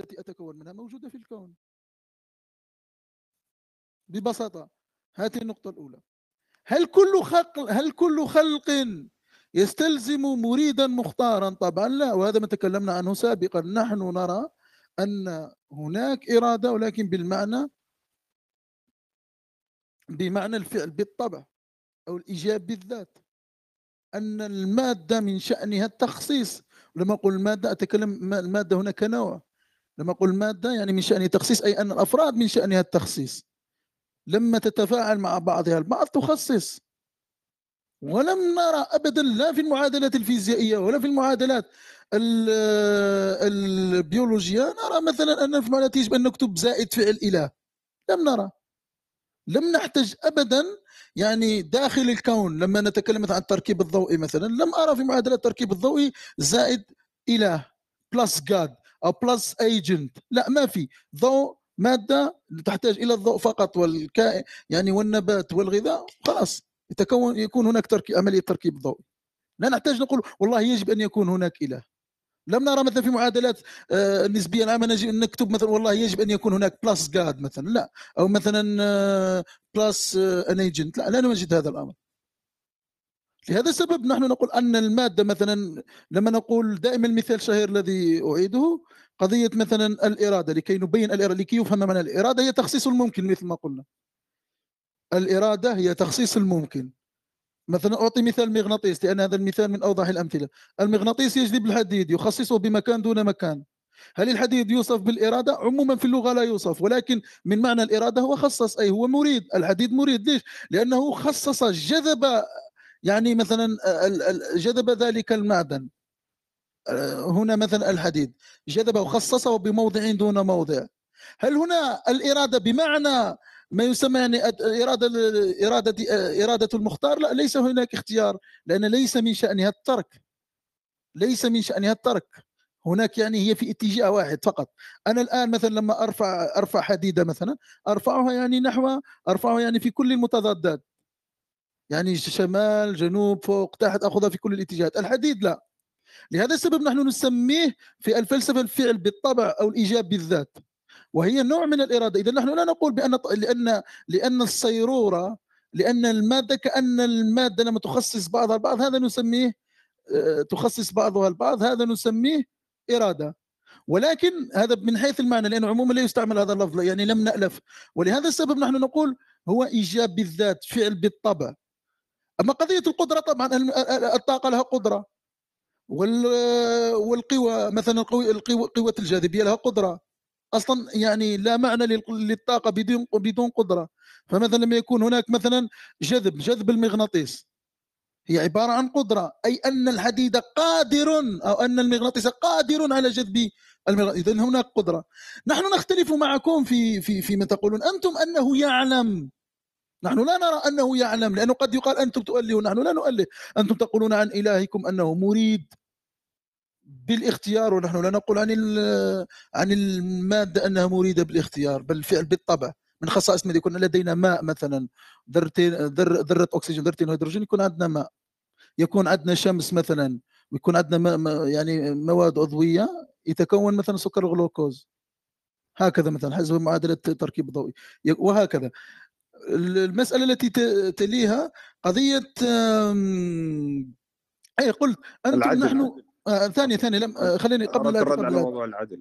التي أتكون منها موجودة في الكون. ببساطة هذه النقطة الأولى. هل كل خلق هل كل خلق يستلزم مريدا مختارا؟ طبعا لا وهذا ما تكلمنا عنه سابقا. نحن نرى أن هناك إرادة ولكن بالمعنى بمعنى الفعل بالطبع أو الإيجاب بالذات. أن المادة من شأنها التخصيص. لما أقول المادة أتكلم المادة هناك نوع. لما أقول المادة يعني من شأنها التخصيص أي أن الأفراد من شأنها التخصيص. لما تتفاعل مع بعضها البعض تخصص. ولم نرى ابدا لا في المعادلات الفيزيائية ولا في المعادلات البيولوجية نرى مثلا أن في المعادلات يجب أن نكتب زائد فعل اله لم نرى. لم نحتج ابدا يعني داخل الكون. لما نتكلم عن التركيب الضوئي مثلا لم أرى في معادلات التركيب الضوئي زائد اله plus God plus agent لا ما في. ضوء مادة تحتاج إلى الضوء فقط والكائن يعني والنبات والغذاء خلاص. يتكون يكون هناك تركيب عملية تركيب ضوئي لا نحتاج نقول والله يجب أن يكون هناك إله. لم نرى مثلا في معادلات آه، النسبيه العامه نجي نكتب مثلا والله يجب أن يكون هناك plus God مثلا. لا. أو مثلا plus an agent لا لا نجد هذا الأمر. لهذا السبب نحن نقول أن المادة مثلا لما نقول دائما المثال الشهير الذي أعيده قضية مثلا الإرادة لكي نبين الإرادة لكي يفهم معنى الإرادة هي تخصيص الممكن مثل ما قلنا. الإرادة هي تخصيص الممكن. مثلا أعطي مثال مغناطيس لأن هذا المثال من أوضح الأمثلة. المغناطيس يجذب الحديد يخصصه بمكان دون مكان. هل الحديد يوصف بالإرادة؟ عموما في اللغة لا يوصف ولكن من معنى الإرادة هو خصص أي هو مريد. الحديد مريد ليش؟ لأنه خصص جذب يعني مثلا جذب ذلك المعدن. هنا مثلا الحديد. جذبه وخصصه بموضع دون موضع. هل هنا الإرادة بمعنى ما يسمى يعني إرادة إرادة إرادة المختار؟ لا ليس هناك اختيار لأن ليس من شأنها الترك. ليس من شأنها الترك. هناك يعني هي في اتجاه واحد فقط. أنا الآن مثلا لما أرفع أرفع حديدة مثلا أرفعها يعني نحو أرفعها يعني في كل المتضادات. يعني شمال جنوب فوق تحت أخذها في كل الاتجاهات. الحديد لا. لهذا السبب نحن نسميه في الفلسفة الفعل بالطبع أو الإيجاب بالذات. وهي نوع من الإرادة. إذا نحن لا نقول بأن لأن لأن الصيرورة لأن المادة كأن المادة لما تخصص بعضها البعض هذا نسميه آه، تخصص بعضها البعض هذا نسميه إرادة. ولكن هذا من حيث المعنى لأنه عموما لا يستعمل هذا اللفظ يعني لم نألف. ولهذا السبب نحن نقول هو إيجاب بالذات فعل بالطبع. أما قضية القدرة طبعا الطاقة لها قدرة. والقوى مثلا القوة قوة الجاذبية لها قدرة. أصلا يعني لا معنى للطاقة بدون بدون قدرة. فمثلا لما يكون هناك مثلا جذب جذب المغناطيس. هي عبارة عن قدرة أي أن الحديد قادر أو أن المغناطيس قادر على جذب المغناطيس اذا هناك قدرة. نحن نختلف معكم في في فيما تقولون. أنتم أنه يعلم. نحن لا نرى أنه يعلم لأنه قد يقال أنتم تؤلهون نحن لا نؤله أنتم تقولون عن إلهكم أنه مريد بالاختيار ونحن لا نقول عن عن المادة أنها مريدة بالاختيار بل الفعل بالطبع. من خصائص ما يكون لدينا ماء مثلا ذرتين ذرة أكسجين ذرتين هيدروجين يكون عندنا ماء. يكون عندنا شمس مثلا ويكون عندنا ما يعني مواد عضوية يتكون مثلا سكر الغلوكوز هكذا مثلا حسب معادلة تركيب ضوئي وهكذا. المسألة التي تليها قضية اي قلت أنتم نحن آه ثانية ثانية لم آه خليني قبل العدل قبل على موضوع العدل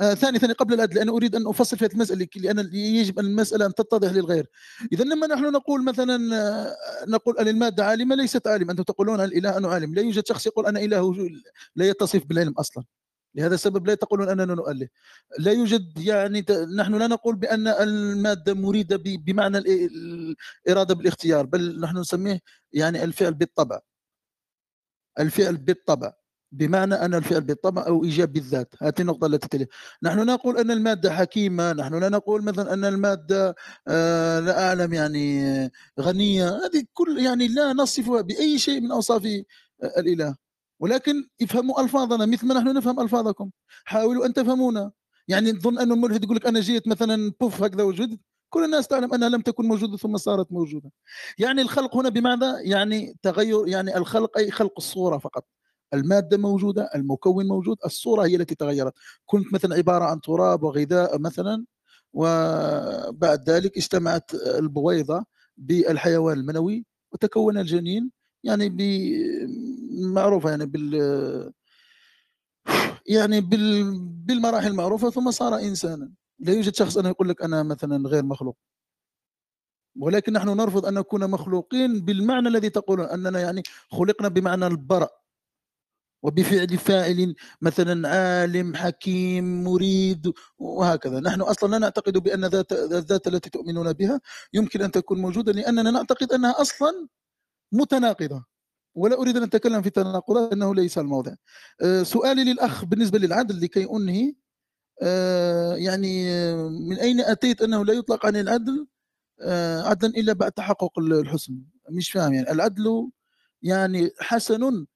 آه ثانية ثانية قبل العدل أنا أريد أن أفصل في هذه المسألة لأن يجب أن المسألة أن تتضح للغير. إذا لما نحن نقول مثلا آه، نقول أن المادة عالمة ليست عالمة. أنتم تقولون الإله أنه عالم. لا يوجد شخص يقول أنا إله لا يتصف بالعلم أصلا. لهذا السبب لا تقولون أننا نؤله لا يوجد يعني نحن لا نقول بأن المادة مريدة بمعنى الإرادة بالاختيار بل نحن نسميه يعني الفعل بالطبع. الفعل بالطبع. بمعنى أن الفعل بالطبع أو إيجاب بالذات هذه النقطة التي تلي نحن نقول أن المادة حكيمة نحن لا نقول مثلا أن المادة آه لا أعلم يعني غنية. هذه كل يعني لا نصفها بأي شيء من أوصاف آه، الإله. ولكن افهموا ألفاظنا مثل ما نحن نفهم ألفاظكم. حاولوا أن تفهمونا. يعني تظن أن الملحد يقول لك أنا جيت مثلا بوف هكذا وجود كل الناس تعلم أنها لم تكن موجودة ثم صارت موجودة. يعني الخلق هنا بماذا؟ يعني تغير يعني الخلق أي خلق الصورة فقط. المادة موجودة المكون موجود الصورة هي التي تغيرت. كنت مثلا عبارة عن تراب وغذاء مثلا وبعد ذلك اجتمعت البويضة بالحيوان المنوي وتكون الجنين يعني معروفة يعني بال يعني بالمراحل المعروفة ثم صار إنسانا. لا يوجد شخص أنه يقول لك أنا مثلا غير مخلوق. ولكن نحن نرفض أن نكون مخلوقين بالمعنى الذي تقولون أننا يعني خلقنا بمعنى البرأ وبفعل فاعل مثلا عالم حكيم مريد وهكذا. نحن أصلا لا نعتقد بأن ذات الذات التي تؤمنون بها يمكن أن تكون موجودة لأننا نعتقد أنها أصلا متناقضة. ولا أريد أن أتكلم في تناقضات انه ليس الموضع. أه، سؤالي للأخ بالنسبة للعدل لكي أنهي. أه، يعني أه، من أين أتيت أنه لا يطلق عن العدل؟ عدلا إلا بعد تحقق الحسن. مش فاهم يعني. العدل يعني حسن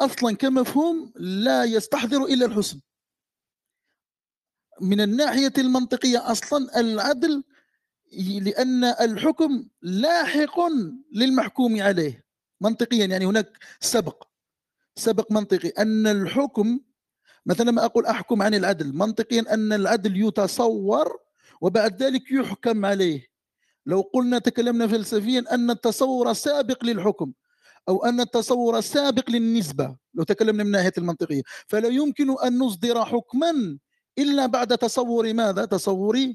أصلا كمفهوم لا يستحضر إلا الحسن. من الناحية المنطقية أصلا العدل لأن الحكم لاحق للمحكوم عليه منطقيا يعني هناك سبق سبق منطقي أن الحكم مثلا ما أقول أحكم عن العدل منطقيا أن العدل يتصور وبعد ذلك يحكم عليه لو قلنا تكلمنا فلسفيا أن التصور سابق للحكم أو أن التصور سابق للنسبة لو تكلمنا من ناحية المنطقية فلا يمكن أن نصدر حكما إلا بعد تصور ماذا؟ تصور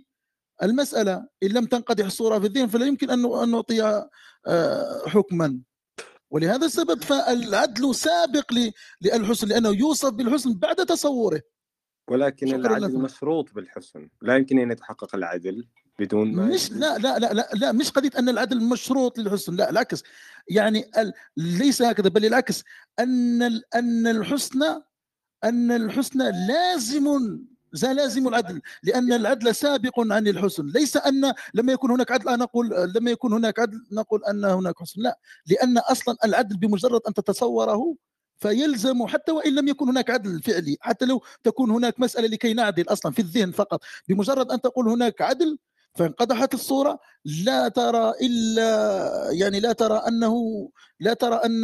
المسألة إن لم تنقدح الصورة في الذهن فلا يمكن أن نعطي آه، حكما. ولهذا السبب فالعدل سابق للحسن لأنه يوصف بالحسن بعد تصوره. ولكن العدل مشروط بالحسن. لا يمكن أن يتحقق العدل بدون ما مش لا لا لا لا, لا مش قضية أن العدل مشروط للحسن لا العكس. يعني ليس هكذا بل العكس. أن أن الحسن أن الحسن لازم لازم العدل لأن العدل سابق عن الحسن. ليس أن لما يكون هناك عدل نقول لما يكون هناك عدل نقول أن هناك حسن. لا لأن أصلا العدل بمجرد أن تتصوره فيلزم حتى وإن لم يكن هناك عدل فعلي حتى لو تكون هناك مسألة لكي نعدل أصلا في الذهن فقط بمجرد أن تقول هناك عدل فانقدحت الصورة لا ترى إلا يعني لا ترى أنه لا ترى أن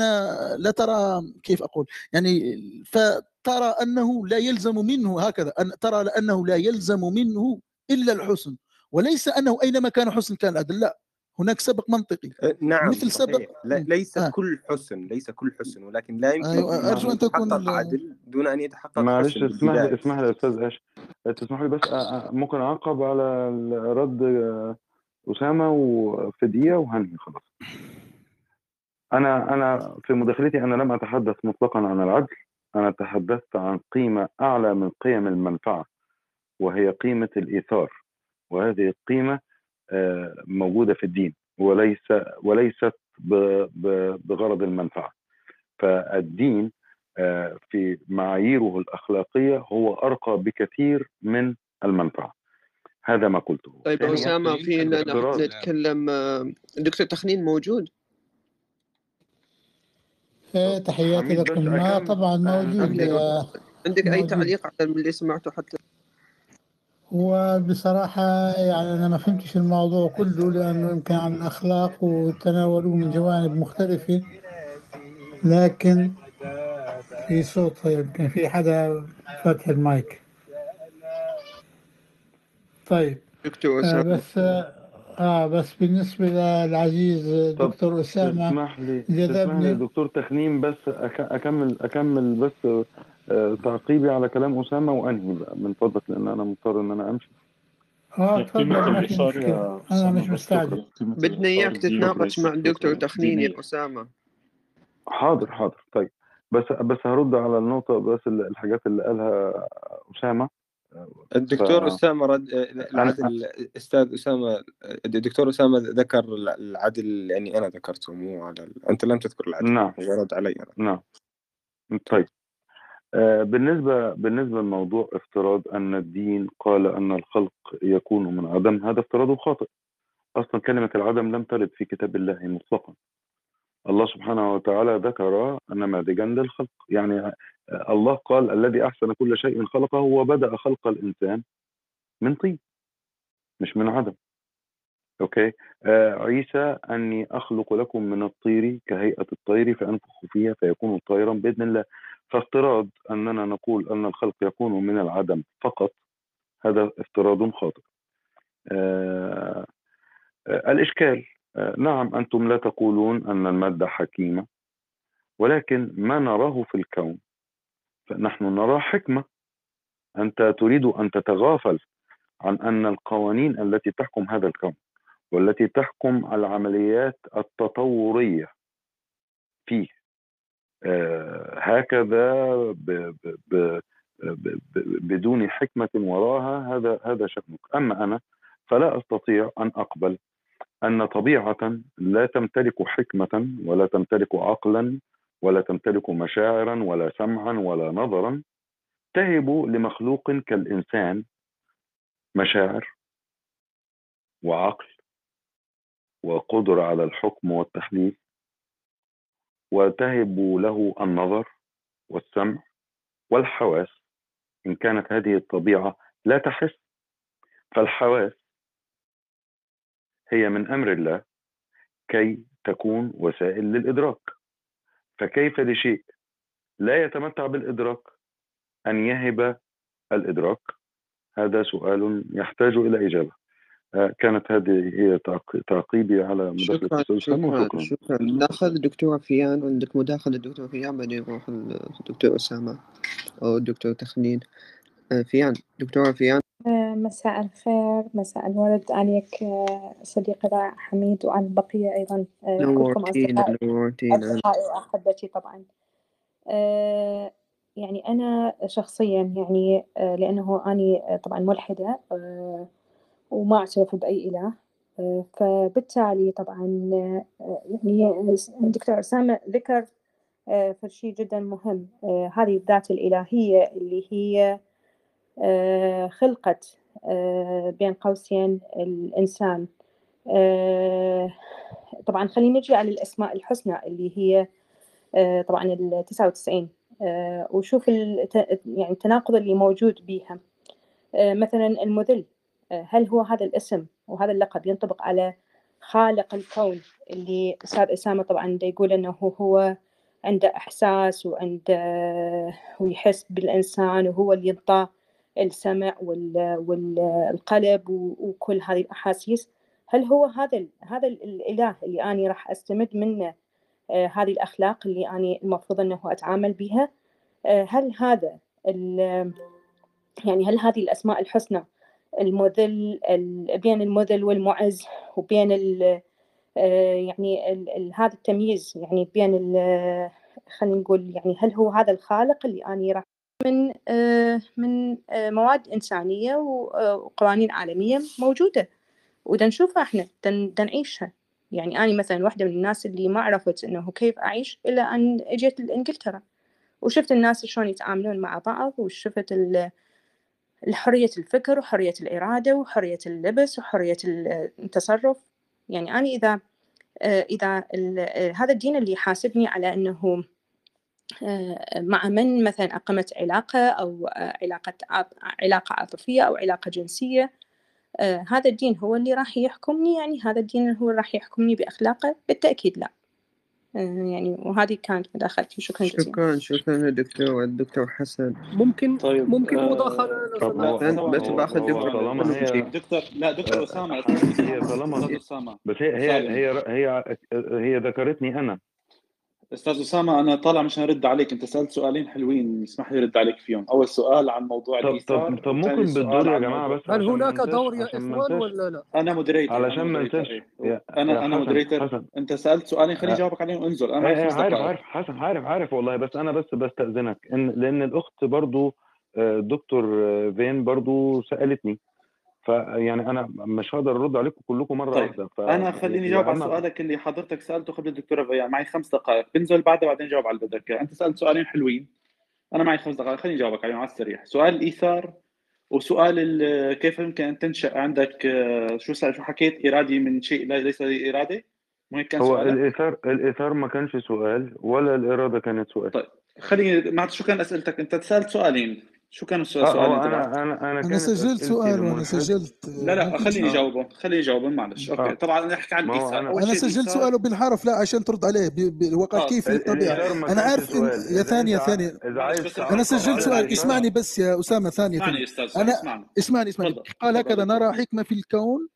لا ترى كيف أقول؟ يعني فترى أنه لا يلزم منه هكذا أن ترى أنه لا يلزم منه إلا الحسن وليس أنه أينما كان حسن كان العدل لا. هناك سبق منطقي. أه، نعم مثل سبق ليس آه. كل حسن ليس كل حسن ولكن لا يمكن أيوة أرجو أن تكون عدل دون أن يتحقق معلش اسمح لي اسمح لي أستاذ إيش. تسمح لي بس ممكن أعقب على رد أسامة وفي دقيقه وهنهي خلاص. أنا أنا في مداخلتي أنا لم أتحدث مطلقا عن العدل. أنا تحدثت عن قيمة أعلى من قيم المنفعة وهي قيمة الإيثار. وهذه القيمة آه، موجودة في الدين وليس وليست بغرض المنفعة. فالدين آه، في معاييره الأخلاقية هو أرقى بكثير من المنفعة. هذا ما قلته. طيب أسامة في نتكلم آه، دكتور تخنين موجود؟ تحياتي لكم. طبعا موجود عندك أي تعليق على اللي سمعته حتى؟ وبصراحة يعني أنا ما فهمتش الموضوع كله لأنه يمكن عن الأخلاق وتناولوه من جوانب مختلفة. لكن في صوت يمكن في حدا فاتح المايك. طيب دكتور آه بس آه بس بالنسبة للعزيز دكتور أسامة تسمح لي تسمح لي دكتور تخنيم بس أكمل أكمل بس آه، تعقيبي على كلام أسامة وأنهي بقى من فضلك لأن أنا مضطر إن أنا أمشي. آه تفضل أنا مش مستعجل. بدنا إياك تتناقش مع الدكتور تخنين يا أسامة. حاضر حاضر. طيب بس بس هرد على النقطة بس الحاجات اللي قالها أسامة. الدكتور ف... أسامة رد العدل الاستاذ أسامة الدكتور أسامة ذكر العدل يعني أنا ذكرته مو على ال... أنت لم تذكر العدل نعم. ورد علي أنا. نعم. طيب. آه، بالنسبة بالنسبة لموضوع افتراض أن الدين قال أن الخلق يكون من عدم هذا افتراض خاطئ. أصلا كلمة العدم لم ترد في كتاب الله مطلقا. الله سبحانه وتعالى ذكر نماذجا للخلق. يعني آه، الله قال الذي أحسن كل شيء خلقه وبدأ خلق الإنسان من طين مش من عدم. أوكي؟ آه عيسى أني أخلق لكم من الطير كهيئة الطير فأنفخ فيها فيكون طيرا بإذن الله. فافتراض أننا نقول أن الخلق يكون من العدم فقط هذا افتراض خاطئ. آه، آه، الإشكال آه، نعم أنتم لا تقولون أن المادة حكيمة ولكن ما نراه في الكون فنحن نرى حكمة. أنت تريد أن تتغافل عن أن القوانين التي تحكم هذا الكون والتي تحكم العمليات التطورية فيه هكذا ب ب ب بدون حكمة وراها هذا هذا شأنك. أما أنا فلا أستطيع أن أقبل أن طبيعة لا تمتلك حكمة ولا تمتلك عقلا ولا تمتلك مشاعرا ولا سمعا ولا نظرا. تهب لمخلوق كالإنسان مشاعر وعقل وقدرة على الحكم والتحليل. وتهب له النظر والسمع والحواس. إن كانت هذه الطبيعة لا تحس فالحواس هي من أمر الله كي تكون وسائل للإدراك. فكيف لشيء لا يتمتع بالإدراك أن يهب الإدراك؟ هذا سؤال يحتاج إلى إجابة. كانت هذه هي تعقيبي على مداخلة شكرا شكرا, شكرا. نأخذ الدكتور فيان عندك مداخلة الدكتور فيان بعدين نروح الدكتور أسامة أو الدكتور تخنين. آه، فيان دكتورة فيان آه، مساء الخير مساء الورد. عليك صديقي حميد وعلى البقية أيضا نورتينا نورتينا. أصدقائي وأحبتي طبعا. يعني أنا شخصيا يعني لأنه أنا طبعا ملحدة وما أعترف بأي إله. فبالتالي طبعا يعني الدكتور أسامة ذكر فشي جدا مهم. هذه الذات الإلهية اللي هي خلقت بين قوسين الإنسان. طبعا خلينا نجي على الأسماء الحسنى اللي هي طبعا ال 99 وشوف يعني التناقض اللي موجود بيها. مثلا المذل. هل هو هذا الاسم وهذا اللقب ينطبق على خالق الكون اللي أستاذ أسامة طبعا يقول أنه هو عنده إحساس وعنده ويحس بالإنسان وهو اللي ينطى السمع والقلب وكل هذه الأحاسيس. هل هو هذا هذا الإله اللي أنا راح أستمد منه هذه الأخلاق اللي أنا المفروض أنه أتعامل بها هل هذا يعني هل هذه الأسماء الحسنى المذل بين المذل والمعز وبين ال يعني ال هذا التمييز يعني بين خلينا نقول يعني هل هو هذا الخالق اللي أنا راح من من مواد إنسانية وقوانين عالمية موجودة. ودا نشوفها إحنا دا نعيشها يعني أنا مثلا واحدة من الناس اللي ما عرفت إنه كيف أعيش إلا أن إجيت لإنجلترا. وشفت الناس شلون يتعاملون مع بعض وشفت حرية الفكر وحرية الإرادة وحرية اللبس وحرية التصرف. يعني أنا إذا إذا هذا الدين اللي يحاسبني على أنه مع من مثلا أقمت علاقة أو علاقة علاقة عاطفية أو علاقة جنسية هذا الدين هو اللي راح يحكمني يعني هذا الدين هو اللي راح يحكمني بأخلاقه بالتأكيد لا. يعني وهذه كانت مداخلتي. شكرا جزيلا. شكرا شكرا دكتور الدكتور حسن. ممكن طيب ممكن آه مداخلة بس باخذ دكتور دكتور لا دكتور أسامة. هي طالما بس هي هي هي هي هي ذكرتني أنا. أستاذ أسامة أنا طالع مشان أرد عليك. أنت سألت سؤالين حلوين اسمح لي أرد عليك فيهم. أول سؤال عن موضوع طب طب, طب ممكن بالدور يا جماعة بس هل هناك دور يا اخوان ولا لا؟ أنا moderator علشان ما انساش أنا أنا moderator أنت سألت سؤالين خليني أجاوبك عليهم. انزل أنا إيه، عارف عارف حسن عارف عارف والله. بس أنا بس بستأذنك. ان لأن الأخت برضو آه، دكتور آه، فين برضو سألتني. فيعني أنا مش هقدر أرد عليكم كلكم مرة طيب. واحدة ف... أنا خليني أجاوب على سؤالك اللي حضرتك سألته قبل الدكتورة فيان معي خمس دقائق. بنزل بعدها بعدين جاوب على اللي بدك أنت سألت سؤالين حلوين. أنا معي خمس دقائق. خليني أجاوبك عليهم على السريع. سؤال الايثار وسؤال كيف يمكن أن تنشأ عندك شو شو حكيت؟ إرادي من شيء ليس إرادة؟ مو هيك كان هو؟ الايثار الإيثار ما كانش سؤال ولا الإرادة كانت سؤال. طيب خليني ما شو كان أسئلتك؟ أنت سألت سؤالين. شو كان السؤال آه هو تبعك؟ أنا أنا أنا أنا كانت سجلت سؤال وأنا لملحد سجلت لا لا خليني آه جاوبه خليني جاوبه معلش. أوكي طبعا نحكي عن الايثار أنا شيء سجلت سؤاله بالحرف لا عشان ترد عليه. ب- ب- وقال كيف ال- الطبيعه أنا عارف إن سؤال يا ثانية انت ثانية. أنا سجلت سؤال. اسمعني بس يا أسامة ثانية اسمعني أستاذ أنا اسمعني. اسمعني اسمعني. تفضل قال هكذا نرى حكمة في الكون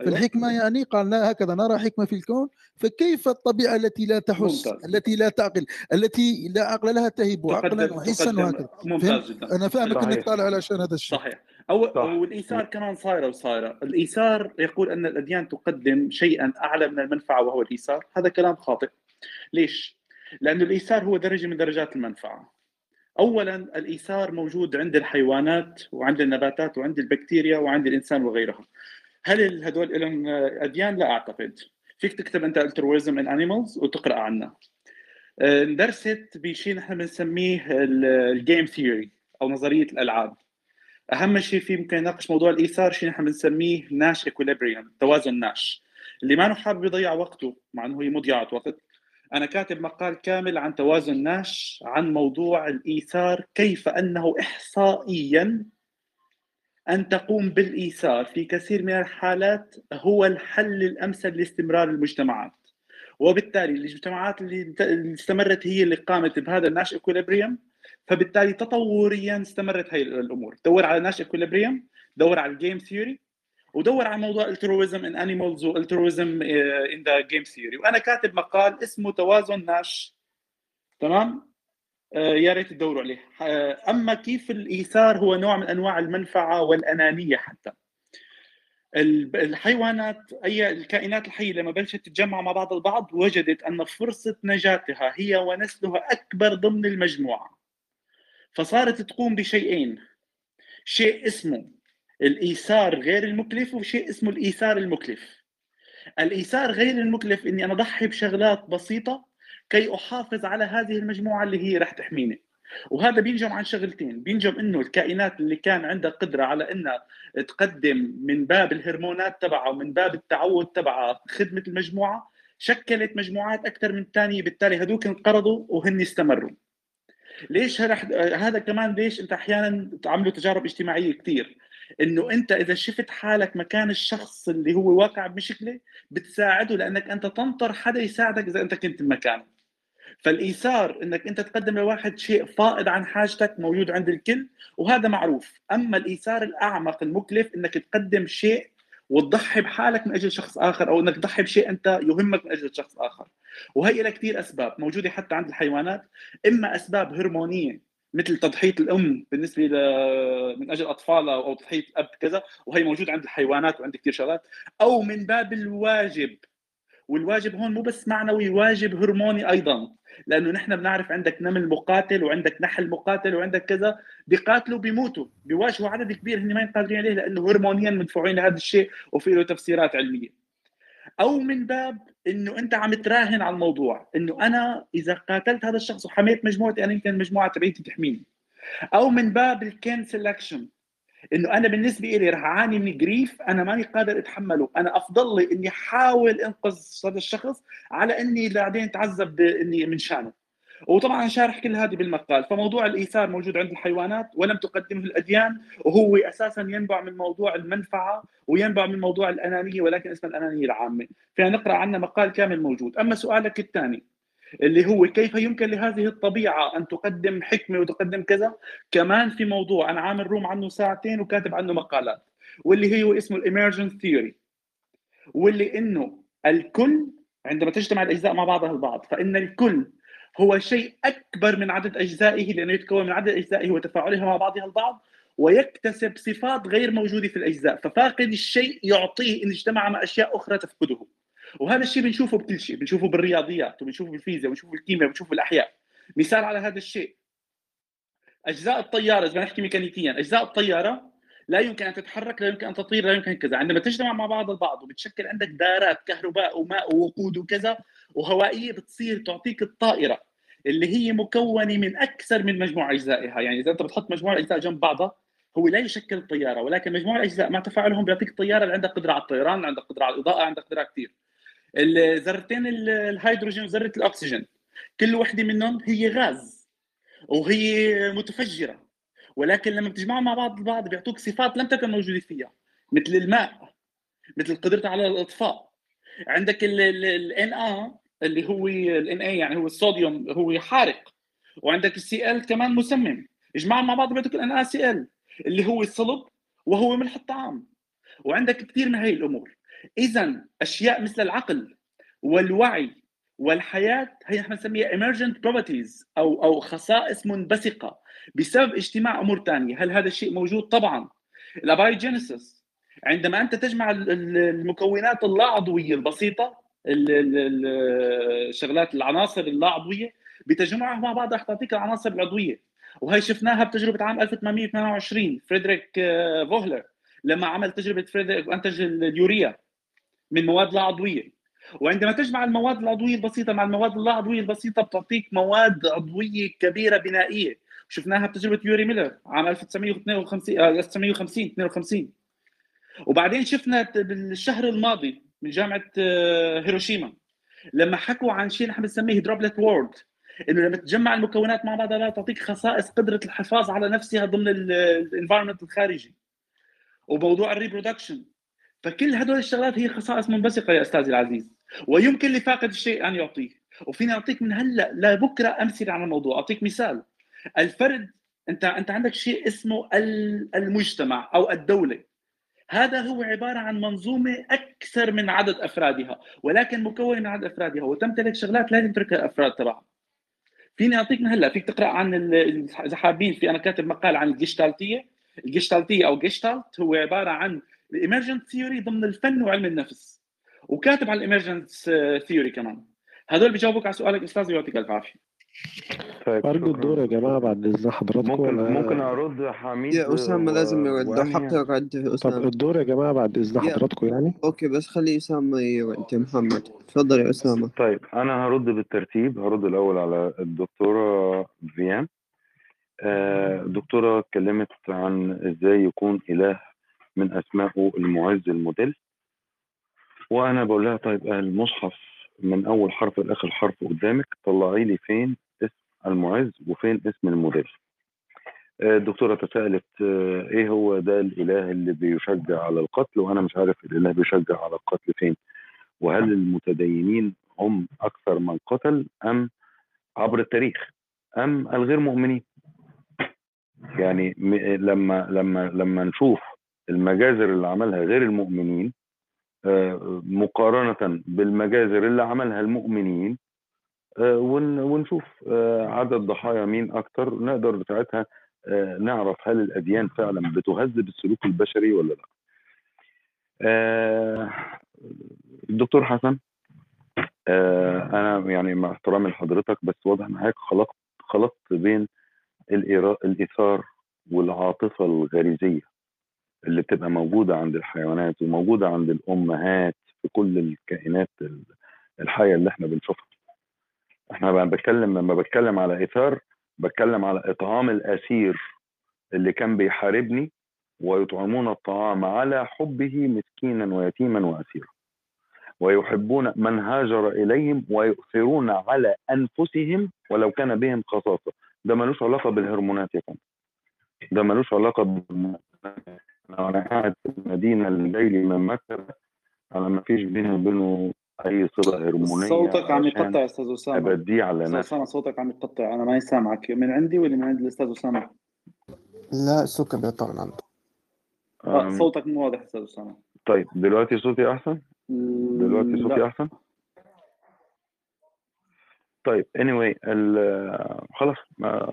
أيوه. فالحكمه يعني قال هكذا نرى حكمة في الكون فكيف الطبيعة التي لا تحس ممتاز. التي لا تعقل التي لا عقل لها تهب عقلا وحسا وهكذا. ممتاز جدا. أنا فاهمك صحيح. طالع علشان هذا الشيء. صحيح. أو صح. والإيثار كمان صايرة وصايرة. الإيثار يقول أن الأديان تقدم شيئا أعلى من المنفعة وهو الإيثار. هذا كلام خاطئ. ليش؟ لأن الإيثار هو درجة من درجات المنفعة. أولا الإيثار موجود عند الحيوانات وعند النباتات وعند البكتيريا وعند الإنسان وغيرها. هل هدول لهم أديان؟ لا أعتقد. فيك تكتب أنت altruism in animals وتقرأ عنها understood بشيء نحن بنسميه ال game theory أو نظرية الألعاب. أهم شيء فيه ممكن يناقش موضوع الإيثار شيء نحن بنسميه Nash equilibrium توازن ناش اللي ما حابب يضيع وقته مع إنه هي مضيعة وقت أنا كاتب مقال كامل عن توازن ناش عن موضوع الإيثار كيف أنه احصائيا أن تقوم بالإيثار في كثير من الحالات هو الحل الأمثل لاستمرار المجتمعات. وبالتالي المجتمعات اللي استمرت هي اللي قامت بهذا ال Nash equilibrium فبالتالي تطوريا استمرت هي الأمور. دور على Nash equilibrium دور على ال game theory ودور على موضوع altruism in animals و altruism in the game theory وأنا كاتب مقال اسمه توازن ناش. تمام؟ يا ريت تدوروا عليه. أما كيف الإيثار هو نوع من أنواع المنفعة والأنانية حتى. الحيوانات أي الكائنات الحية لما بلشت تتجمع مع بعض البعض وجدت أن فرصة نجاتها هي ونسلها أكبر ضمن المجموعة. فصارت تقوم بشيئين. شيء اسمه الإيثار غير المكلف وشيء اسمه الإيثار المكلف. الإيثار غير المكلف إني أنا اضحي بشغلات بسيطة كي أحافظ على هذه المجموعة اللي هي رح تحميني. وهذا بينجم عن شغلتين. بينجم إنه الكائنات اللي كان عندها قدرة على إنها تقدم من باب الهرمونات تبعها ومن باب التعود تبعها خدمة المجموعة شكلت مجموعات أكثر من الثانية. بالتالي هذوك انقرضوا وهن استمروا ليش هذا كمان ليش أنت أحيانا تعملوا تجارب اجتماعية كثير إنه أنت إذا شفت حالك مكان الشخص اللي هو واقع بمشكلة بتساعده لأنك أنت تنطر حدا يساعدك إذا أنت كنت بمكانه. فالإيثار إنك أنت تقدم لواحد شيء فائض عن حاجتك موجود عند الكل وهذا معروف. أما الإيثار الأعمق المكلف إنك تقدم شيء وتضحي بحالك من أجل شخص آخر أو إنك تضحي بشيء أنت يهمك من أجل شخص آخر. وهي لها كثير أسباب موجودة حتى عند الحيوانات. إما أسباب هرمونية مثل تضحية الأم بالنسبة ل... من أجل أطفالها أو تضحية الاب كذا وهي موجودة عند الحيوانات وعند كثير شغلات. أو من باب الواجب والواجب هون مو بس معنوي واجب هرموني أيضا. لأنه نحن بنعرف عندك نمل مقاتل وعندك نحل مقاتل وعندك كذا بيقاتلوا بيموتوا بيواجهوا عدد كبير هن ما قادرين عليه لأنه هرمونيا مدفوعين لهذا الشيء وفي له تفسيرات علمية. أو من باب إنه أنت عم تراهن على الموضوع إنه أنا إذا قاتلت هذا الشخص وحميت مجموعتي أنا يمكن المجموعه تبعيتي تحميني. أو من باب الكين سelection إنه أنا بالنسبة لي رح أعاني من جريف أنا ماني قادر أتحمله. أنا أفضل لي إني احاول أنقذ هذا الشخص على إني بعدين أتعذب اني من شانه. وطبعا شارح كل هذه بالمقال. فموضوع الإيثار موجود عند الحيوانات ولم تقدمه الأديان وهو أساسا ينبع من موضوع المنفعة وينبع من موضوع الأنانية ولكن اسمها الأنانية العامة. فينا نقرأ عنها مقال كامل موجود. أما سؤالك الثاني اللي هو كيف يمكن لهذه الطبيعة أن تقدم حكمة وتقدم كذا؟ كمان في موضوع أنا عامل room عنه ساعتين وكاتب عنه مقالات واللي هو اسمه ال emergence theory واللي إنه الكل عندما تجتمع الأجزاء مع بعضها البعض فإن الكل هو شيء أكبر من عدد أجزائه لأنه يتكون من عدد أجزائه وتفاعلها مع بعضها البعض ويكتسب صفات غير موجودة في الأجزاء ففاقد الشيء يعطيه إن اجتمع مع أشياء أخرى تفقده. وهذا الشيء بنشوفه بكل شيء بنشوفه بالرياضيات وبنشوفه بالفيزياء وبنشوفه بالكيمياء وبنشوفه بالأحياء. مثال على هذا الشيء أجزاء الطيارة إذا نحكي ميكانيكيا أجزاء الطيارة لا يمكن أن تتحرك لا يمكن أن تطير لا يمكن كذا. عندما تجتمع مع بعض البعض وبتشكل عندك دارات كهرباء وماء ووقود وكذا وهوائية بتصير تعطيك الطائرة اللي هي مكونة من أكثر من مجموعة أجزائها. يعني إذا أنت بتحط مجموعة أجزاء جنب بعضها هو لا يشكل طياره ولكن مجموعة الاجزاء مع تفاعلهم بيعطيك الطياره اللي عندها قدرة على الطيران عندها قدرة على الإضاءة عندها قدرة كثير. الذرتين الهيدروجين وذره الأكسجين. كل وحدة منهم هي غاز وهي متفجرة. ولكن لما بتجمعهم مع بعض البعض بيعطوك صفات لم تكن موجودة فيها مثل الماء مثل قدرته على الإطفاء. عندك ال A اللي هو ال A يعني هو الصوديوم هو حارق. وعندك السي ال كمان مسمم. اجمعهم مع بعض بيعطوك ال NaCl اللي هو الصلب وهو ملح الطعام. وعندك كثير من هي الأمور. اذا أشياء مثل العقل والوعي والحياة هي إحنا بنسميها emergent properties أو أو خصائص منبثقة بسبب اجتماع أمور ثانية، هل هذا الشيء موجود؟ طبعا. ال abiogenesis عندما أنت تجمع المكونات اللا عضويه البسيطه الشغلات العناصر اللا عضويه بتجمعها مع بعض رح تعطيك العناصر العضوية وهي شفناها بتجربة عام 1822 فريدريك آه، فوهلر لما عمل تجربة فريدريك وانتج اليوريا من مواد لا عضوية. وعندما تجمع المواد العضوية البسيطة مع المواد اللا عضوية البسيطة بتعطيك مواد عضوية كبيرة بنائية. شفناها بتجربة يوري ميلر عام 1952 1950 52 وبعدين شفنا بالشهر الماضي من جامعة آه، هيروشيما لما حكوا عن شيء نحن بنسميه droplet world إنه لما تجمع المكونات مع بعضها تعطيك خصائص قدرة الحفاظ على نفسها ضمن ال environment الخارجي. وموضوع الريبرودكشن فكل هدول الشغلات هي خصائص منبثقة يا استاذي العزيز ويمكن لفاقد الشيء أن يعطيه وفيني أعطيك من هلأ لبكره أمثلة عن الموضوع. أعطيك مثال. الفرد أنت أنت عندك شيء اسمه المجتمع أو الدولة. هذا هو عبارة عن منظومة أكثر من عدد أفرادها ولكن مكونة من عدد أفرادها وتمتلك شغلات لا تمتلكها الأفراد تبعها فيني أعطيك من هلأ. فيك تقرأ عن اذا حابين في أنا كاتب مقال عن الجيشتالتية. الجيشتالتية أو جيشتالت هو عبارة عن ال emergent theory ضمن الفن وعلم النفس وكاتب عن ال emergent theory كمان. هذول بيجاوبوك على سؤالك أستاذ ويعطيك ألف عافية. طيب أرجو الدور يا جماعة بعد إذن حضراتكم. ممكن ولا ممكن أرد حميد يا أسامة لازم يرد. لو وأنهي؟ حتى رد طب أسامة. الدور يا جماعة بعد يا- حضراتكم يعني. okay بس خلي أسامة يرد يا محمد. تفضل يا أسامة. طيب أنا هرد بالترتيب. هرد الأول على الدكتورة فيان. آه، الدكتوره اتكلمت عن إزاي يكون إله من اسمائه المعز المدل. وأنا بقول لها طيب المصحف من أول حرف لآخر حرف قدامك طلعي لي فين اسم المعز وفين اسم المدل. آه، الدكتوره تساءلت آه، إيه هو ده الإله اللي بيشجع على القتل؟ وأنا مش عارف الإله بيشجع على القتل فين. وهل المتدينين هم أكثر من قتل أم عبر التاريخ أم الغير مؤمنين؟ يعني لما لما لما نشوف المجازر اللي عملها غير المؤمنين آه، مقارنة بالمجازر اللي عملها المؤمنين آه، ون- ونشوف آه، عدد ضحايا مين أكتر. نقدر ساعتها نعرف هل الأديان فعلا بتهذب السلوك البشري ولا لأ. الدكتور حسن أنا يعني مع احترامي لحضرتك بس واضح إن حضرتك خلطت خلطت بين الإيثار والعاطفة الغريزية. اللي بتبقى موجودة عند الحيوانات وموجودة عند الأمهات في كل الكائنات ال- الحية اللي إحنا بنشوفها. إحنا بقى بتكلم لما بتكلم على إيثار بتكلم على إطعام الأسير اللي كان بيحاربني ويطعمون الطعام على حبه مسكينا ويتيما وأسيرا. ويحبون من هاجر إليهم ويؤثرون على أنفسهم ولو كان بهم خصاصة. ده ملوش علاقة بالهرمونات يا فندم. ده ملوش علاقة بالهرمونات لو أنا قاعد في المدينة اللي جاي لي من مكة أنا ما فيش بيني وبينه أي صلة هرمونية صوتك عم يقطع يا أستاذ أسامة. أبديه على أستاذ نفسي. أسامة صوتك عم يقطع أنا ما سامعك. من عندي ولا من عند الأستاذ أسامة؟ لا الصوت كان بيقطع من عنده. آه أم، صوتك مو واضح أستاذ أسامة. طيب دلوقتي صوتي أحسن؟ دلوقتي صوتي لا أحسن؟ طيب anyway ال- خلاص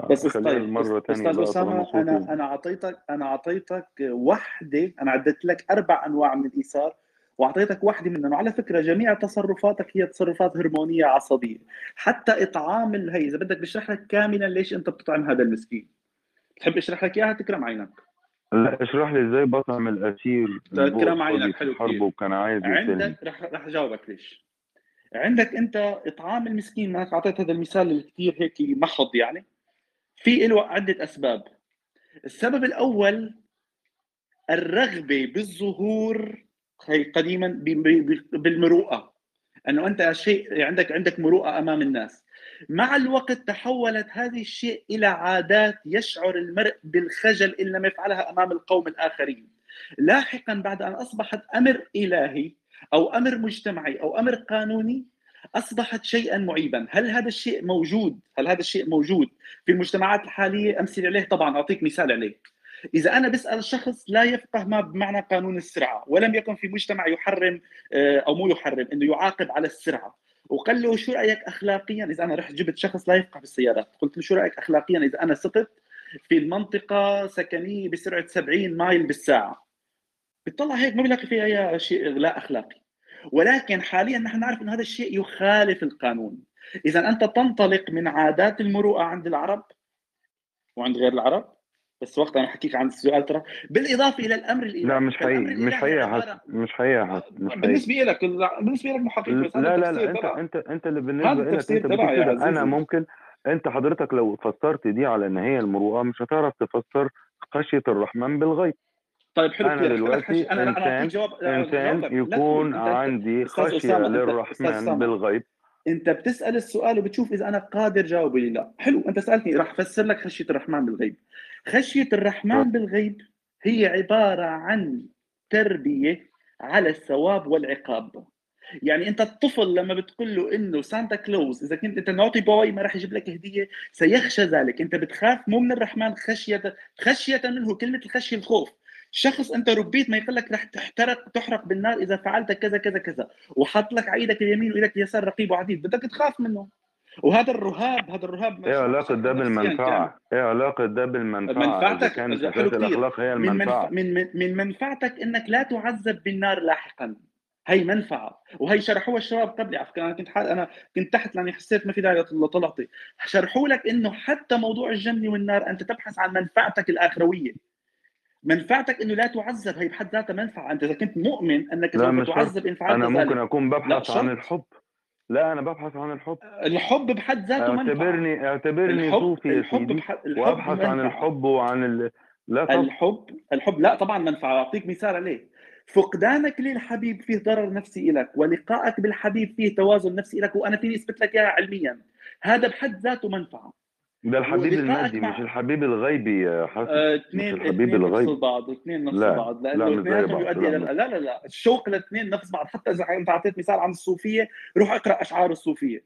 بس طيب أس- تانية أستاذ أسامة أنا أنا اعطيتك أنا أعطيتك وحدة أنا عدت لك أربع أنواع من الإيثار وأعطيتك واحدة منهم. وعلى فكرة جميع تصرفاتك هي تصرفات هرمونية عصبية. حتى إطعام الهي إذا بدك بشرح لك كاملا ليش أنت بتطعم هذا المسكين. بتحب أشرح لك إياها؟ تكرم عينك. لا اشرح لي إزاي بطعم هو تكرم عينك حلو كثير وكان عايز يقتلني عندك رح رح أجاوبك ليش؟ عندك انت اطعام المسكين ما أعطيت هذا المثال اللي كثير هيك محض يعني. في له عدة أسباب. السبب الأول الرغبة بالظهور هي قديما بالمروءة. أنه أنت شيء عندك عندك مروءة أمام الناس. مع الوقت تحولت هذه الشيء إلى عادات يشعر المرء بالخجل إن لم يفعلها أمام القوم الآخرين. لاحقا بعد أن أصبحت أمر إلهي أو أمر مجتمعي أو أمر قانوني أصبحت شيئا معيبا، هل هذا الشيء موجود؟ هل هذا الشيء موجود في المجتمعات الحالية؟ أمثلة عليه طبعا أعطيك مثال عليه. إذا أنا بسأل شخص لا يفقه ما بمعنى قانون السرعة ولم يكن في مجتمع يحرم آه، أو مو يحرم إنه يعاقب على السرعة وقال له شو رأيك اخلاقيا إذا أنا رحت جبت شخص لا يفقه في السيارات قلت له شو رأيك اخلاقيا إذا أنا سقط في المنطقة سكنية بسرعة 70 مايل بالساعة بتطلع هيك ما بلاقي فيها أي شيء لا أخلاقي. ولكن حاليا نحن نعرف إن هذا الشيء يخالف القانون. إذا أنت تنطلق من عادات المروءة عند العرب وعند غير العرب بس وقت أنا حكيك عن السؤال ترى بالإضافة إلى الأمر الإلهي. لا مش حقيقي مش حقيقي مش حقيقي بالنسبة لك بالنسبة لك محقق بس لا لا لا أنت أنت أنت اللي بالنسبة لك أنت أنا ممكن أنت حضرتك لو فسرت دي على إن هي المروءة مش هتعرف تفسر خشية الرحمن بالغيب. طيب حلو أنا دلوقتي أنا إنسان جواب... إنسان يكون عندي خشية للرحمن بالغيب. أنت بتسأل السؤال وبتشوف إذا أنا قادر جاوب ولا لا. حلو أنت سألتني راح أفسر لك خشية الرحمن بالغيب. خشية الرحمن بالغيب هي عبارة عن تربية على الثواب والعقاب. يعني أنت الطفل لما بتقول له إنه سانتا كلوز إذا كنت أنت naughty boy ما راح يجيب لك هدية سيخشى ذلك. أنت بتخاف مو من الرحمن خشية خشية منه كلمة الخشية الخوف. شخص أنت ربيت ما يقول لك رح تحترق تحرق بالنار إذا فعلت كذا كذا كذا. وحط لك على إيدك اليمين وإيدك اليسار رقيب وعتيد. بدك تخاف منه. وهذا الرهاب هذا الرهاب إيه علاقة ده بالمنفعة؟ إيه علاقة ده بالمنفعة؟ منفعتك كانت الأخلاق هي المنفعة. من, من من منفعتك إنك لا تعذب بالنار لاحقا. هي منفعة. وهي شرحوها الشباب قبلي. على فكره أنا كنت حال أنا كنت تحت لأني حسيت ما في داعي طلعتي. شرحوا لك إنه حتى موضوع الجنة والنار أنت تبحث عن منفعتك الاخرويه منفعتك إنه لا تعذب هي بحد ذاتها منفعة. أنت إذا كنت مؤمن أنك سوف تعذب إن فعلت أنا ممكن أكون ببحث عن الحب. لا أنا ببحث عن الحب. الحب بحد ذاته منفعة. اعتبرني اعتبرني الحب صوفي الحب بحد الحب وأبحث منفعة. عن الحب وعن ال... لا طبعا. الحب الحب لا طبعا منفعة. أعطيك مثال عليه. فقدانك للحبيب فيه ضرر نفسي لك ولقائك بالحبيب فيه توازن نفسي لك وأنا فيني أثبت لك إياها علميا. هذا بحد ذاته منفعة. ده الحبيب المادي مع... مش الحبيب الغيبي يا حسن اثنين مش الحبيب الغيبي نفس بعض اثنين نفس لا. بعض لا مش زي بعض يؤدي لا, لا. لا لا الشوق الاثنين نفس بعض. حتى إذا انت اعطيت مثال عن الصوفية روح اقرأ أشعار الصوفية.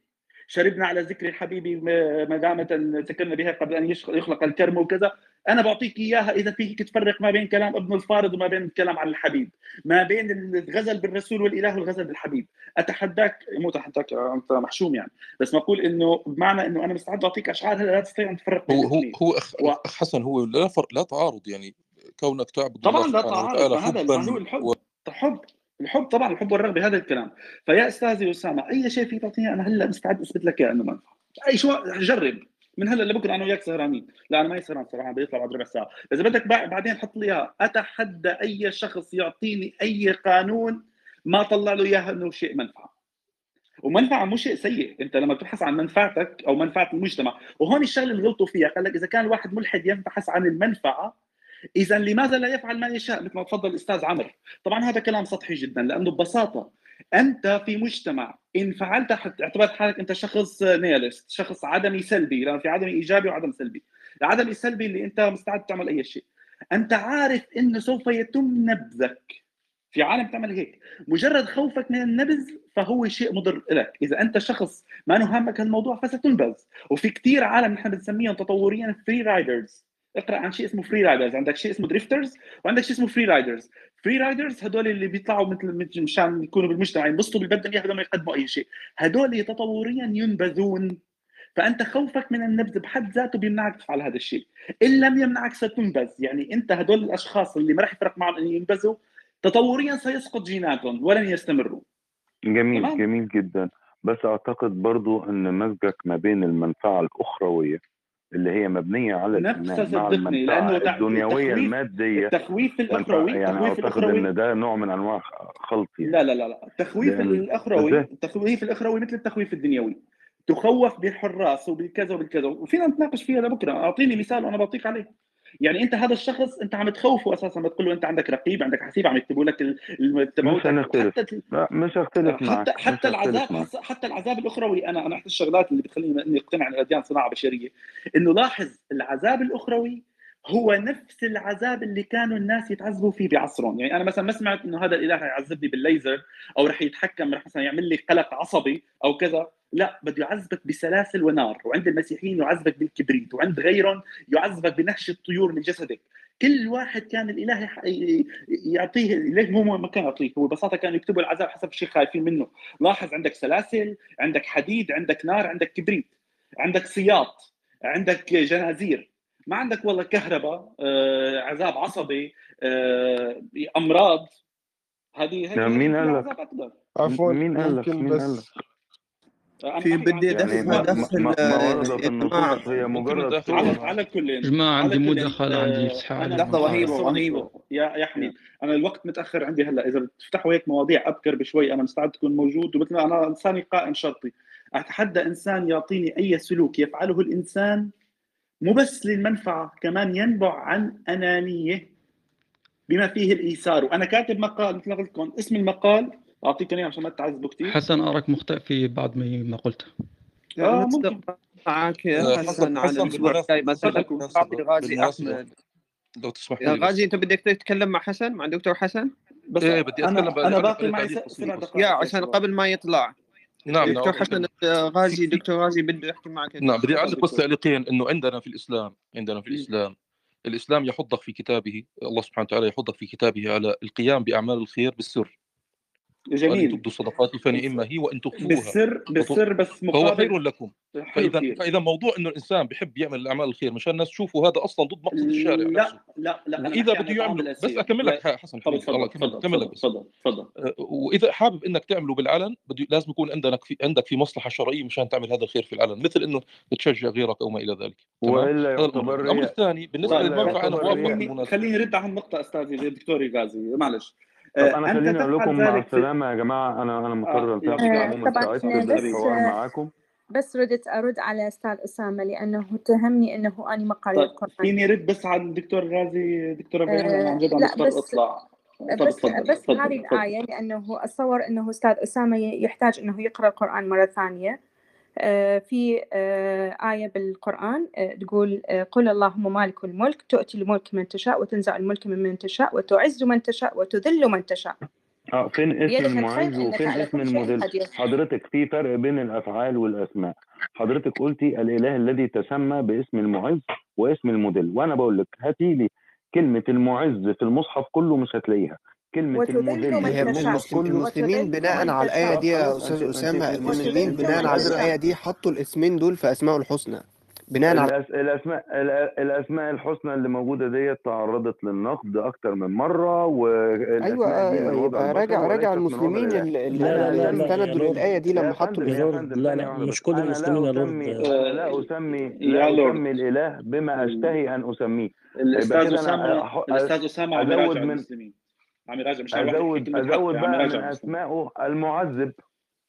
شربنا على ذكر الحبيب ما دامت سكرنا بها قبل أن يخلق الكرم وكذا. أنا بعطيك إياها إذا فيك تفرق ما بين كلام ابن الفارض وما بين الكلام عن الحبيب. ما بين الغزل بالرسول والإله والغزل بالحبيب. اتحداك مو أتحداك أنت محشوم يعني. بس بقول إنه بمعنى إنه أنا مستعد أعطيك أشعار هلا لا تستطيع أن تفرق هو هو هو أخ, و... أخ حسن هو لا فرق لا تعارض يعني. كونك تعبد طبعا لا تعارض هذا الحب. و... الحب الحب طبعا الحب والرغبة هذا الكلام. فيا أستاذي أسامة أي شيء فيك تعطيني أنا هلا مستعد أثبت لك إياه إنه منفع أي شو جرب. من هلا لبكرة أنا وياك سهرانين لا أنا ما سهران صراحة بيطلع بعد ربع ساعة. إذا بدك بعدين حط لي إياها. أتحدى أي شخص يعطيني أي قانون ما طلع له إياها إنه شيء منفعة. ومنفعة مو شيء سيء. أنت لما تبحث عن منفعتك أو منفعة المجتمع وهون الشغلة اللي غلطوا فيها قال لك إذا كان الواحد ملحد يبحث عن المنفعة اذا لماذا لا يفعل ما يشاء؟ مثل ما تفضل الأستاذ عمرو. طبعا هذا كلام سطحي جدا لأنه ببساطة أنت في مجتمع إن فعلت اعتبرت حالك أنت شخص نيالست شخص عدمي سلبي لأنه في عدمي إيجابي وعدم سلبي. العدمي السلبي اللي أنت مستعد تعمل أي شيء. أنت عارف انه سوف يتم نبذك. في عالم تعمل هيك. مجرد خوفك من النبذ فهو شيء مضر لك إذا أنت شخص ما هامك هالموضوع فستنبذ. وفي كثير عالم نحن بنسميهم تطوريا free riders اقرأ عن شيء اسمه free riders عندك شيء اسمه drifters وعندك شيء اسمه free riders free riders هدول اللي بيطلعوا مثل مشان يكونوا بالمجتمع ينبسطوا باللي بدهم اياه بدون ما يقدموا أي شيء. هدول تطوريا ينبذون. فأنت خوفك من النبذ بحد ذاته بيمنعك تفعل هذا الشيء. إن لم يمنعك ستنبذ. يعني أنت هدول الأشخاص اللي ما راح يفرق معهم إن ينبذوا تطوريا سيسقط جيناتهم ولن يستمروا. جميل طبعا. جميل جدا. بس أعتقد برضو إن مزجك ما بين المنفعة الأخروية اللي هي مبنية على نفس صدقني لأنه الدنيوية المادية. التخويف الاخروي يعني التخويف أعتقد الاخروي إن ده نوع من أنواع خلط يعني. لا لا لا لا. التخويف الاخروي التخويف الأخروي مثل التخويف الدنيوي. تخوف بالحراس وبالكذا وبالكذا. وفينا نتناقش فيها لبكرة. أعطيني مثال وأنا بعطيك عليه. يعني انت هذا الشخص انت عم تخوفه أساسا بتقول له انت عندك رقيب عندك حسيب عم يكتبوا لك مش حتى مش هختلف حتى حتى العذاب حتى العذاب الأخروي أنا أنا احد الشغلات اللي بتخليني إني أقتنع ان الاديان صناعة بشرية إنه لاحظ العذاب الأخروي هو نفس العذاب اللي كانوا الناس يتعذبوا فيه بعصرهم. يعني أنا مثلا ما سمعت إنه هذا الإله يعذبني بالليزر أو رح يتحكم رح مثلا يعمل لي قلق عصبي أو كذا. لا بده يعذبك بسلاسل ونار وعند المسيحيين يعذبك بالكبريت وعند غيرهم يعذبك بنهش الطيور من جسدك. كل واحد كان الإله يعطيه ليش مو ما كان يعطيه هو ببساطة كانوا يكتبوا العذاب حسب الشيء خايفين منه. لاحظ عندك سلاسل عندك حديد عندك نار عندك كبريت عندك سياط عندك جنازير. ما عندك والله كهرباء آه، عذاب عصبي آه، أمراض. هذه هي مين قال لك؟ عفوا مين قال لك؟ مين قال لك؟ في بدي أدخل في النصوص هي مجرد على على كل جماعة عندي كل مداخلة عندي اسحاق ثواني وهيبة شوي. يا يا حميد أنا الوقت متأخر عندي هلأ. إذا بتفتحوا هيك مواضيع أبكر بشوي أنا مستعد تكون موجود. ومثل ما أنا انساني قائم شرطي. أتحدى إنسان يعطيني أي سلوك يفعله الإنسان مو بس للمنفعة كمان ينبع عن أنانية بما فيه الإيثار. وأنا كاتب مقال مثل ما قلت لكم اسم المقال اعطيكم إياه عشان ما تعذبوا كثير حسن أراك مخطئ في بعض ما ما قلته آه ممكن. معك آه، يا حسن حسن على الأسبوع الجاي. مثلا غازي أحمد. لو تسمح يا غازي أنت بدك تتكلم مع حسن مع دكتور حسن؟ بس إيه بدي أتكلم أنا لأن باقي معي يا عشان قبل ما يطلع. نعم دكتور نعم. حسن غازي دكتور غازي بده يحكي معك. نعم بدي اعلق بس تعليقين إنه عندنا في الإسلام عندنا في. الإسلام. الإسلام يحضك في كتابه الله سبحانه وتعالى يحضك في كتابه على القيام بأعمال الخير بالسر. جميل. تبدوا الصدقات فنعم هي وأن تخفوها. بالسر بالسر بس فهو خير مقابل لكم فاذا فإذا موضوع إنه الإنسان بحب يعمل الاعمال الخير مشان الناس تشوفوا هذا أصلا ضد مقصد الشارع نفسه. لا لا لا أنا وإذا بده يعملوا بس أكمل لك ح- حسن تفضل تفضل تفضل أه، وإذا حابب إنك تعمله بالعلن بده لازم يكون عندك في عندك في مصلحة شرعية مشان تعمل هذا الخير في العلن مثل إنه تشجع غيرك أو ما إلى ذلك. وإلا هذا الأمر. يعتبر الأمر الثاني بالنسبة للمنفعه أنا خليني بالمناسبه خليني رد على النقطة أستاذي دكتور غازي معلش. طب آه، أنا خليني أقول لكم مع السلامة يا جماعة أنا أنا مقرر آه آه، حبيبي بس بالحوار آه، معاكم. بس ردت أرد على أستاذ أسامة لأنه اتهمني أنه أنا ما قريت طيب فيني رد بس على الدكتور غازي دكتورة بيان أنا عن آه، جد عم مضطر بس طب بس هذه الآية لأنه أتصور أنه أستاذ أسامة يحتاج أنه يقرأ القرآن مرة ثانية. آه، في آه، آية بالقرآن آه، تقول آه، قل اللهم مالك الملك تؤتي الملك من تشاء وتنزع الملك ممن تشاء وتعز من تشاء وتذل من تشاء. آه فين اسم المعز وفين اسم المذل؟ حضرتك في فرق بين الأفعال والأسماء. حضرتك قلتي الإله الذي تسمى باسم المعز واسم المذل وأنا بقول لك هاتي لي كلمة المعز في المصحف كله مش هتلاقيها. كلمة وتذل المذل من تشاء المسلمين وتذل بناء على الآية دي يا أستاذ أسامة. المسلمين بناء على الآية دي حطوا الأسمين دول في أسماء الحسنى. بناء على. الاسماء ال- الأسماء الحسنى اللي موجودة ديت تعرضت للنقد أكتر من مرة أيوة والأسماء يبقى البشر راجع راجع المسلمين اللي استندوا للآية دي لما حطوا لا لا مش كل المسلمين يا لورد. آه، لا اسمي لا أسمي الإله بما أشتهي أن أسميه. أسامة عم أزود يراجع من المسلمين. عم يراجع مش واحد ازود أزود عم بقى يراجع من اسمائه المعذب.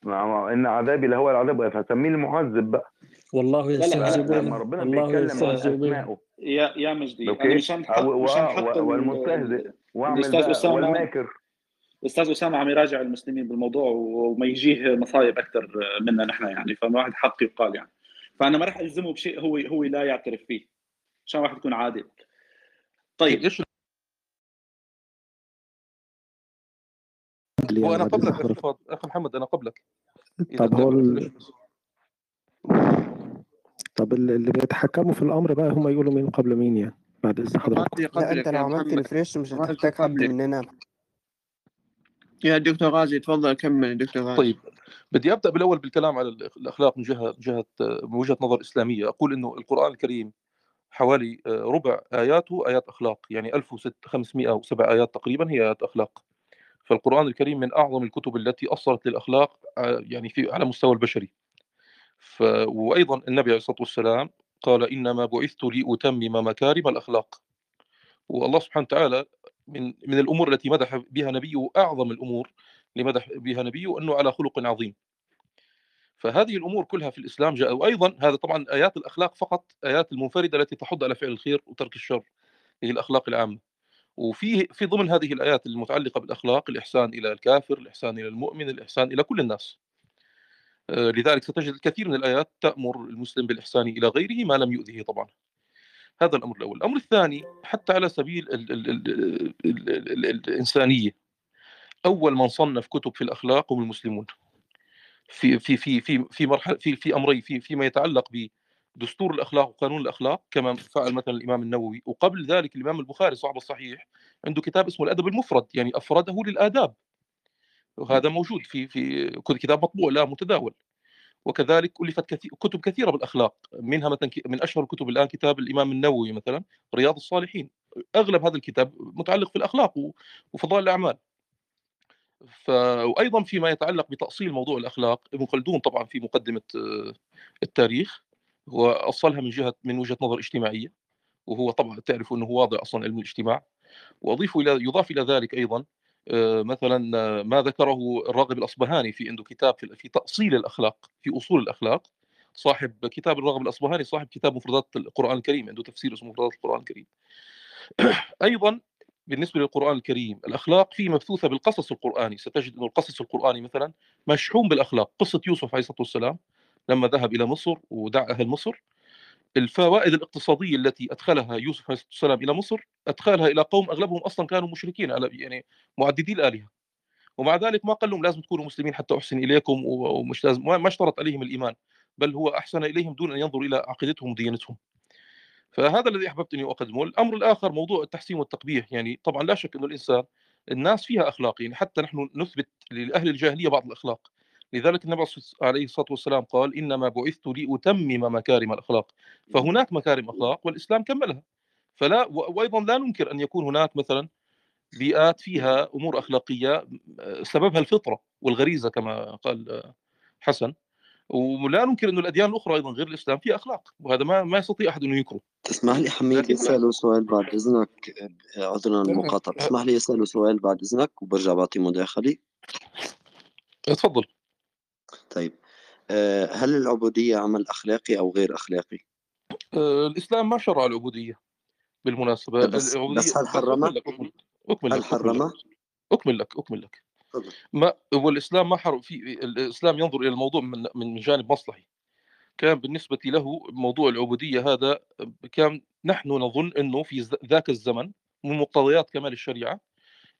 مع- إن عذابي لهو العذاب فسميه المعذب بقى. والله يستهزئ لا لما ربنا الله بيتكلم عن اسمائه يا يا مجدي أوكي؟ و- ال- والمستهزئ. ال- وأعمل الأستاذ بقى أسامة. والماكر. الأستاذ أسامة عم يراجع المسلمين بالموضوع وما يجيه مصايب أكثر منا نحن يعني. فالواحد حق يقال يعني. فأنا ما راح ألزمه بشيء هو هو لا يعترف فيه. عشان واحد يكون عادل. طيب. إيش هو أنا بعد قبلك أخي حضرتك فاضل أخي محمد أنا قبلك. طب هو ال... طب ال- اللي بيتحكموا في الأمر بقى هم يقولوا مين قبل مين يعني بعد إذن حضراتكم غازي لا أنت قبلك لو يا عملت ريفريش مش هتحتاج حد قبلك. مننا. يا دكتور غازي تفضل كمل دكتور غازي. طيب بدي أبدأ بالأول بالكلام على الأخ- الأخلاق من جهه من جهة من وجهة نظر إسلامية. أقول إنه القرآن الكريم حوالي آه، ربع آياته آيات أخلاق. يعني 1507 آيات تقريبا هي آيات أخلاق. فالقرآن الكريم من أعظم الكتب التي اصلت للأخلاق آه، يعني في على مستوى البشري. ف... وأيضا النبي عليه الصلاة والسلام قال إنما بعثت لأتمم مكارم الأخلاق. والله سبحانه وتعالى من من الأمور التي مدح بها نبيه أعظم الأمور اللي مدح بها نبيه أنه على خلق عظيم. فهذه الأمور كلها في الإسلام جاء وأيضا هذا طبعا آيات الأخلاق فقط آيات المنفردة التي تحض على فعل الخير وترك الشر هي الأخلاق العامة. وفي في ضمن هذه الآيات المتعلقة بالأخلاق الإحسان إلى الكافر الإحسان إلى المؤمن الإحسان إلى كل الناس. آه، لذلك ستجد الكثير من الآيات تأمر المسلم بالإحسان إلى غيره ما لم يؤذه طبعا. هذا الأمر الأول. الأمر الثاني حتى على سبيل ال ال ال ال ال ال الإنسانية أول من صنف كتب في الأخلاق هم المسلمون. في في في في في مرحلة في في أمرين في فيما يتعلق بدستور الأخلاق وقانون الأخلاق كما فعل مثلا الإمام النووي. وقبل ذلك الإمام البخاري صاحب الصحيح عنده كتاب اسمه الأدب المفرد يعني أفرده للآداب. وهذا موجود في في كتاب مطبوع لا متداول. وكذلك ألفت كثير كتب كثيرة بالأخلاق. منها مثلا من أشهر الكتب الآن كتاب الإمام النووي مثلا رياض الصالحين. أغلب هذا الكتاب متعلق في الأخلاق وفضائل الأعمال. ف... وأيضا فيما يتعلق بتأصيل موضوع الأخلاق ابن خلدون طبعا في مقدمة آه، التاريخ. هو اصلها من جهة من وجهة نظر اجتماعية وهو طبعا تعرف إنه واضع أصلا علم الاجتماع. وأضيف إلى يضاف إلى ذلك أيضا آه، مثلا آه، ما ذكره الراغب الأصبهاني في عنده كتاب في تأصيل الأخلاق في أصول الأخلاق. صاحب كتاب الراغب الأصبهاني صاحب كتاب مفردات القرآن الكريم عنده تفسير اسمه مفردات القرآن الكريم. أيضا بالنسبة للقرآن الكريم الأخلاق فيه مبثوثة بالقصص القرآني. ستجد إنه القصص القرآني مثلا مشحون بالأخلاق. قصة يوسف عليه الصلاة والسلام لما ذهب إلى مصر ودعا أهل مصر الفوائد الاقتصادية التي أدخلها يوسف عليه الصلاة والسلام إلى مصر أدخلها إلى قوم أغلبهم أصلا كانوا مشركين يعني معددي الآلهة. ومع ذلك ما قال لهم لازم تكونوا مسلمين حتى أحسن إليكم ومش لازم ما اشترط عليهم الإيمان بل هو أحسن إليهم دون أن ينظر إلى عقيدتهم وديانتهم. فهذا الذي أحببت أني أقدمه. الأمر الآخر موضوع التحسين والتقبيح يعني طبعا لا شك إنه الإنسان الناس فيها أخلاق يعني حتى نحن نثبت لأهل الجاهلية بعض الأخلاق. لذلك النبي عليه الصلاة والسلام قال إنما بعثت لأتمم مكارم الأخلاق. فهناك مكارم أخلاق والإسلام كملها. فلا وأيضا لا ننكر أن يكون هناك مثلا بيئات فيها أمور أخلاقية سببها الفطرة والغريزة كما قال حسن. ولا ننكر انه الأديان الأخرى أيضا غير الإسلام فيها أخلاق وهذا ما ما يستطيع أحد انه ينكره. تسمح لي حميد يساله سؤال بعد إذنك عذرا المقاطعه تسمح لي يساله سؤال بعد إذنك وبرجع بعطي مداخلة. تفضل. طيب آه، هل العبودية عمل أخلاقي أو غير أخلاقي؟ آه، الإسلام ما شرع العبودية بالمناسبة بس, بس هل حرمها؟ أكمل لك هل حرمها؟ أكمل لك أكمل لك ما هو الاسلام ما حرم في الإسلام ينظر إلى الموضوع من من جانب مصلحي كان بالنسبة له موضوع العبودية هذا كان نحن نظن إنه في ذاك الزمن من مقتضيات كمال الشريعة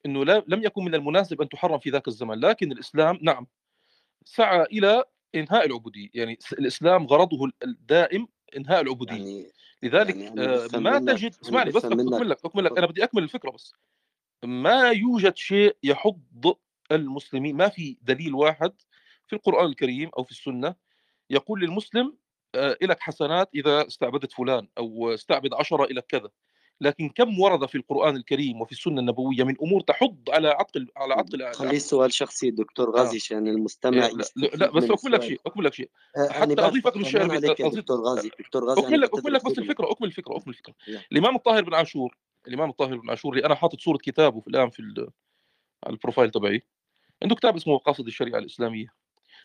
إنه لا لم يكن من المناسب أن تحرم في ذاك الزمن لكن الإسلام نعم سعى إلى إنهاء العبودية. يعني الإسلام غرضه الدائم إنهاء العبودية. يعني لذلك يعني آه ما تجد اسمعني بس أكمل لك أكمل لك. أنا بدي أكمل الفكرة بس. ما يوجد شيء يحض المسلمين ما في دليل واحد في القرآن الكريم أو في السنة يقول للمسلم آه، لك حسنات إذا استعبدت فلان أو استعبد عشرة إلى كذا. لكن كم ورد في القرآن الكريم وفي السنة النبوية من أمور تحض على عقل على عقل خليه سؤال شخصي دكتور غازي آه. عشان المستمع لا, لا, لا بس أكمل لك شيء أكمل لك شيء. آه حتى أضيف لك الشيء دكتور غازي. دكتور غازي أكمل لك أكمل لك بس الفكرة أكمل الفكرة أكمل الفكرة. الإمام الطاهر بن عاشور الإمام الطاهر بن عاشور اللي أنا حاطط صورة كتابه في الآن في على البروفايل تبعي. عنده كتاب اسمه مقاصد الشريعة الإسلامية.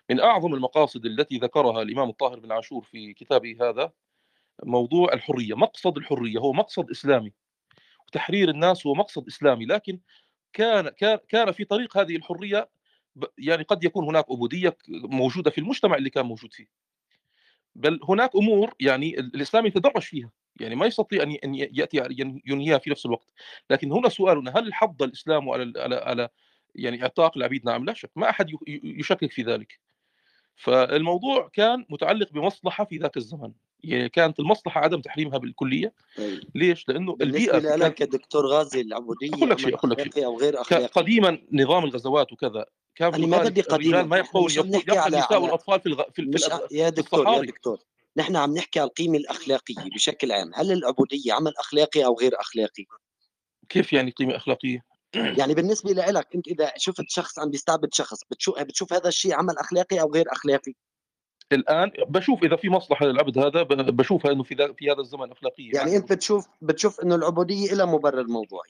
من أعظم المقاصد التي ذكرها الإمام الطاهر بن عاشور في كتابه هذا موضوع الحرية مقصد الحرية هو مقصد إسلامي وتحرير الناس هو مقصد إسلامي لكن كان كان كان في طريق هذه الحرية يعني قد يكون هناك عبودية موجودة في المجتمع اللي كان موجود فيه. بل هناك أمور يعني الإسلام يتدرج فيها يعني ما يستطيع أن يأتي ينهيها في نفس الوقت. لكن هنا سؤالنا هل حض الإسلام على على على يعني إعتاق العبيد؟ نعم لا شك ما أحد يشكك في ذلك. فالموضوع كان متعلق بمصلحة في ذاك الزمن. يعني كانت المصلحة عدم تحريمها بالكلية. طيب. ليش؟ لأنه البيئة بالنسبة لك يا دكتور غازي العبودية أقول لك شيء أقول لك شيء. أو غير أخلاقي؟ قديما نظام الغزوات وكذا كان أنا ما بدي قديما ما يبقون يبقى النساء والاطفال في الغ... في, مش في يا دكتور يا دكتور نحن عم نحكي على القيمة الأخلاقية بشكل عام. هل العبودية عمل أخلاقي أو غير أخلاقي؟ كيف يعني قيمة أخلاقية؟ يعني بالنسبة لك أنت إذا شفت شخص عم بيستعبد شخص بتشوف بتشوف هذا الشيء عمل أخلاقي أو غير أخلاقي؟ الآن بشوف إذا في مصلحة للعبد هذا بشوفها إنه في في هذا الزمن أخلاقية. يعني أنت بتشوف بتشوف إنه العبودية لها مبرر موضوعي